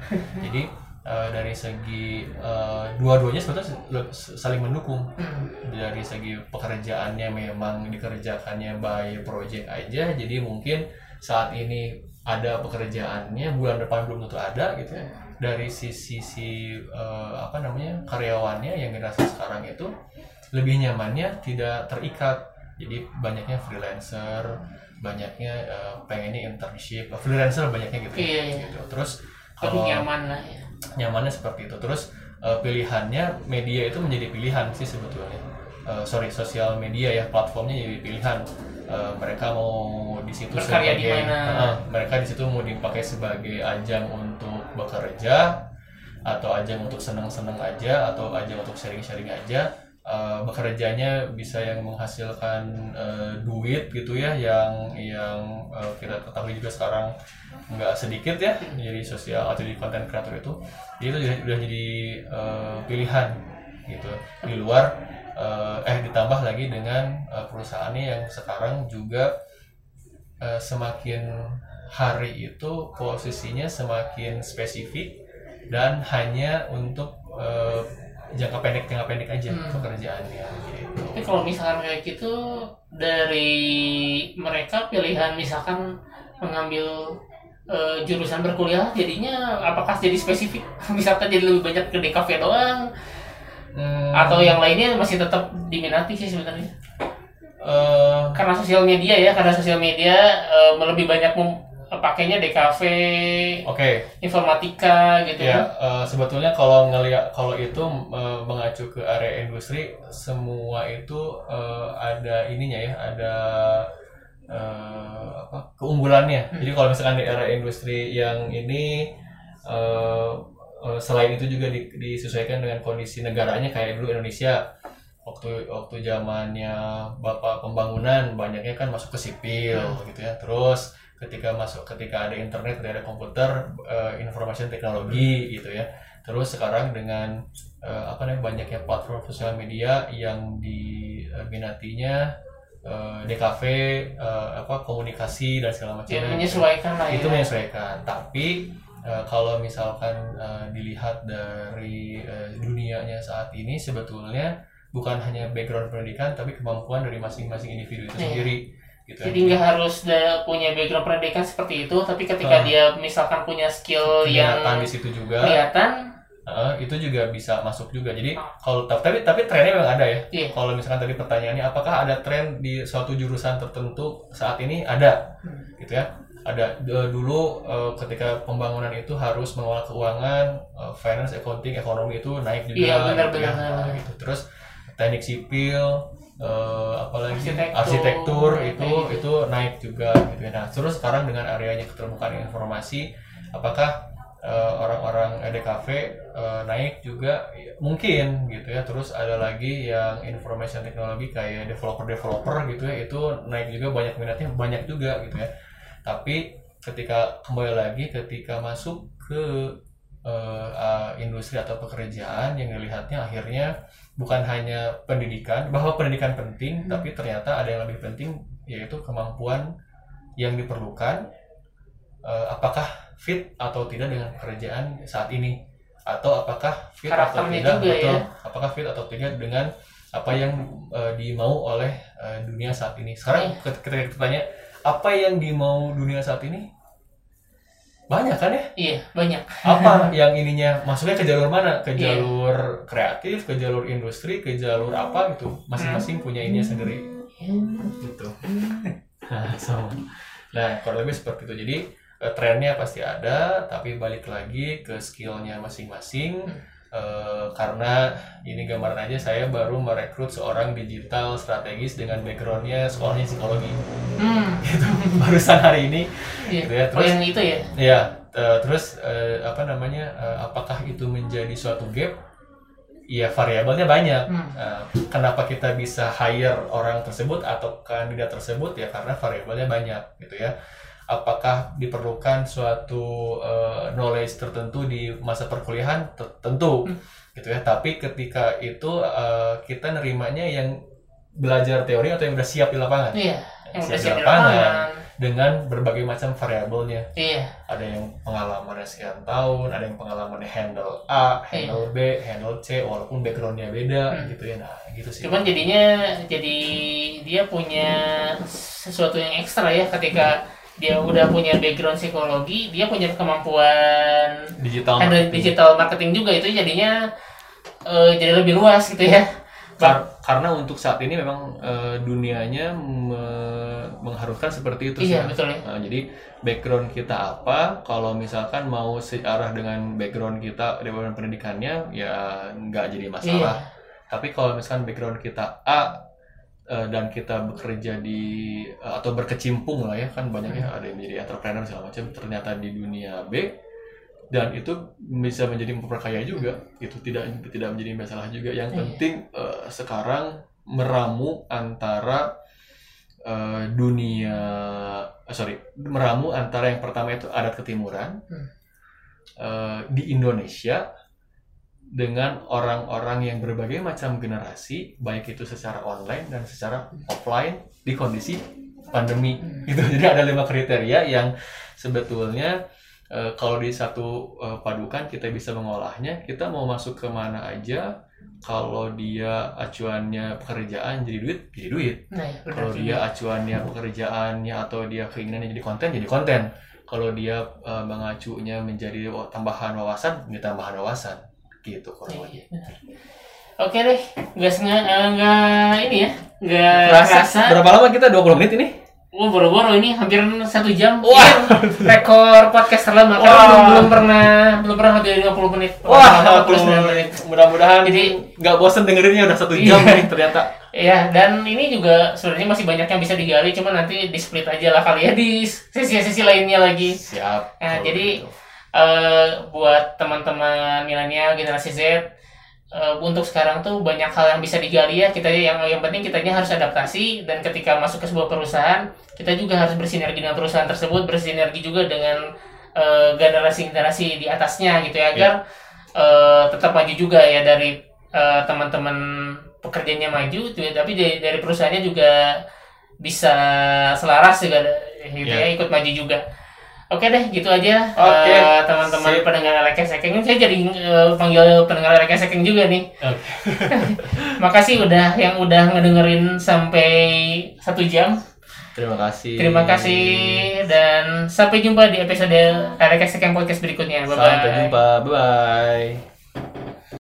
Jadi eh, dari segi eh, dua-duanya sebetulnya se- saling mendukung. Hmm. Dari segi pekerjaannya memang dikerjakannya by project aja, jadi mungkin saat ini ada pekerjaannya bulan depan belum tentu ada gitu ya. Dari sisi si eh, apa namanya karyawannya yang generasi sekarang itu lebih nyamannya tidak terikat. Jadi banyaknya freelancer, banyaknya eh, pengennya internship, freelancer banyaknya gitu. ya, Iya, iya. gitu. Terus kalau nyaman lah ya nyamannya seperti itu terus eh, pilihannya media itu menjadi pilihan sih sebetulnya Eh, sorry sosial media ya platformnya jadi pilihan Eh, mereka mau di situ Berkarya di sebagai mana? Eh, mereka di situ mau dipakai sebagai ajang untuk bekerja atau ajang untuk senang-senang aja atau ajang untuk sharing-sharing aja Eh, bekerjanya bisa yang menghasilkan eh, duit gitu ya yang yang eh, kita ketahui juga sekarang nggak sedikit ya jadi sosial atau di konten kreator itu Jadi itu sudah, jadi eh, pilihan gitu. Di luar eh, eh ditambah lagi dengan eh, perusahaannya yang sekarang juga eh, semakin hari itu posisinya semakin spesifik dan hanya untuk eh, jangka pendek jangka pendek aja Hmm. pekerjaannya gitu. Tapi kalau misalkan kayak gitu dari mereka pilihan misalkan mengambil eh, jurusan berkuliah jadinya apakah jadi spesifik misalkan jadi lebih banyak ke DKV doang Hmm, atau yang lainnya masih tetap diminati sih sebenarnya eh, karena sosial media ya karena sosial media eh, lebih banyak mem- pakainya DKV oke. Informatika gitu Ya, eh, sebetulnya kalau ngelihat kalau itu eh, mengacu ke area industri, semua itu eh, ada ininya ya, ada eh, apa keunggulannya. Jadi kalau misalkan di area industri yang ini eh, eh, selain itu juga di- disesuaikan dengan kondisi negaranya kayak dulu Indonesia. Waktu waktu zamannya bapak pembangunan banyaknya kan masuk ke sipil gitu ya. Terus ketika masuk ketika ada internet ketika ada komputer eh, information teknologi gitu ya. Terus sekarang dengan eh, apa namanya banyaknya platform sosial media yang diminatinya eh, DKV eh, apa komunikasi dan segala macam yang menyesuaikan lah ya. itu menyesuaikan. Tapi eh, kalau misalkan eh, dilihat dari eh, dunianya saat ini sebetulnya bukan hanya background pendidikan tapi kemampuan dari masing-masing individu itu Iya. sendiri gitu jadi nggak harus da- punya background pendidikan seperti itu tapi ketika Ah. dia misalkan punya skill yang kelihatan di situ juga kelihatan eh, itu juga bisa masuk juga jadi kalau tapi tapi trennya memang ada ya Iya. kalau misalkan tadi pertanyaannya apakah ada tren di suatu jurusan tertentu saat ini ada Hmm. gitu ya ada dulu eh, ketika pembangunan itu harus mengelola keuangan eh, finance accounting ekonomi itu naik juga Iya, benar, gitu ya. benar. Gitu terus teknik sipil eh, apalagi Arsitektur. arsitektur itu gitu. itu naik juga gitu ya nah terus sekarang dengan areanya keterbukaan informasi apakah eh, orang-orang EDKV eh, naik juga Ya, mungkin gitu ya terus ada lagi yang information teknologi kayak developer-developer gitu ya itu naik juga banyak minatnya banyak juga gitu ya tapi ketika kembali lagi ketika masuk ke eh, eh, industri atau pekerjaan yang dilihatnya akhirnya bukan hanya pendidikan bahwa pendidikan penting tapi ternyata ada yang lebih penting yaitu kemampuan yang diperlukan Eh, apakah fit atau tidak dengan pekerjaan saat ini atau apakah fit atau tidak juga betul ya. apakah fit atau tidak dengan apa yang eh, dimau oleh eh, dunia saat ini sekarang Iya. ketika kita tanya apa yang dimau dunia saat ini banyak kan ya? Iya, banyak. apa yang ininya? Masuknya ke jalur mana? Ke Iya. jalur kreatif ke jalur industri ke jalur apa gitu? Masing-masing punya ininya sendiri. Gitu. Nah sama. Nah kurang lebih seperti itu. Jadi eh, trennya pasti ada tapi balik lagi ke skillnya masing-masing Eh, karena ini gambaran aja saya baru merekrut seorang digital strategis dengan backgroundnya sekolahnya psikologi Hmm, gitu barusan hari ini iya. gitu ya Oh, terus yang itu ya? Ya, eh, terus eh, apa namanya? eh, apakah itu menjadi suatu gap? Ya variabelnya banyak. Hmm. Eh, kenapa kita bisa hire orang tersebut atau kandidat tersebut ya karena variabelnya banyak gitu ya. Apakah diperlukan suatu eh, knowledge tertentu di masa perkuliahan? Tentu Hmm. gitu ya. Tapi ketika itu eh, kita nerimanya yang belajar teori atau yang udah siap di lapangan Iya. Yang Siap di siap di lapangan. dengan berbagai macam variabelnya Iya. ada yang pengalamannya sekian tahun, ada yang pengalamannya handle A, handle B, handle C, walaupun backgroundnya beda Hmm. gitu ya. Nah, gitu sih. Cuman jadinya jadi dia punya sesuatu yang ekstra ya ketika dia udah punya background psikologi, dia punya kemampuan digital marketing. digital marketing juga itu jadinya eh, jadi lebih luas gitu ya. Kar- karena untuk saat ini memang eh, dunianya me- mengharuskan seperti itu sih. Iya, betul ya. Nah, jadi background kita apa? Kalau misalkan mau searah dengan background kita, background pendidikannya, ya nggak jadi masalah. Iya. Tapi kalau misalkan background kita A eh, dan kita bekerja di eh, atau berkecimpung lah ya kan banyak ya ada yang menjadi entrepreneur segala macam ternyata di dunia B dan itu bisa menjadi memperkaya juga itu tidak tidak menjadi masalah juga yang Iya. penting eh, sekarang meramu antara eh, dunia eh, sorry meramu antara yang pertama itu adat ketimuran Hmm. eh, di Indonesia dengan orang-orang yang berbagai macam generasi, baik itu secara online dan secara offline di kondisi pandemi. Hmm. Gitu. Jadi ada lima kriteria yang sebetulnya eh, kalau di satu eh, padukan kita bisa mengolahnya. Kita mau masuk ke mana aja, kalau dia acuannya pekerjaan jadi duit, jadi duit. Nah, ya, Kalau dia acuannya pekerjaannya atau dia keinginannya jadi konten, jadi konten. Kalau dia eh, mengacunya menjadi tambahan wawasan, menjadi tambahan wawasan. Gitu kurang lebih. Iya, benar. Oke deh, nggak sengaja, eh, nggak ini ya, nggak Kerasa, kerasa. berapa lama kita? 20 menit ini? Oh, boro-boro ini hampir satu jam. Wah. Ini rekor podcast terlama. Karena Wah. belum, belum pernah belum pernah hampir 50 menit. Wah, Lama 49 menit. mudah-mudahan Jadi- nggak bosen dengerinnya udah satu jam Iya. nih ternyata. Ya, dan ini juga sebenarnya masih banyak yang bisa digali, cuma nanti di split aja lah kali ya di sesi-sesi lainnya lagi. Siap. Nah, jadi- gitu. Eh buat teman-teman milenial generasi Z eh, untuk sekarang tuh banyak hal yang bisa digali ya kita yang yang penting kitanya harus adaptasi dan ketika masuk ke sebuah perusahaan kita juga harus bersinergi dengan perusahaan tersebut bersinergi juga dengan eh, generasi-generasi di atasnya gitu ya agar eh, tetap maju juga ya dari eh, teman-teman pekerjanya maju ya, tapi dari, dari perusahaannya juga bisa selaras juga gitu Ya. ya ikut maju juga. Oke deh, gitu aja Oke, eh, teman-teman sip. pendengar Elekes Sekeng. Ini saya jadi eh, panggil pendengar Elekes Sekeng juga nih. Oke. Makasih udah yang udah ngedengerin sampai satu jam. Terima kasih. Terima kasih dan sampai jumpa di episode Elekes Sekeng podcast berikutnya. Bye bye. Sampai jumpa. Bye bye.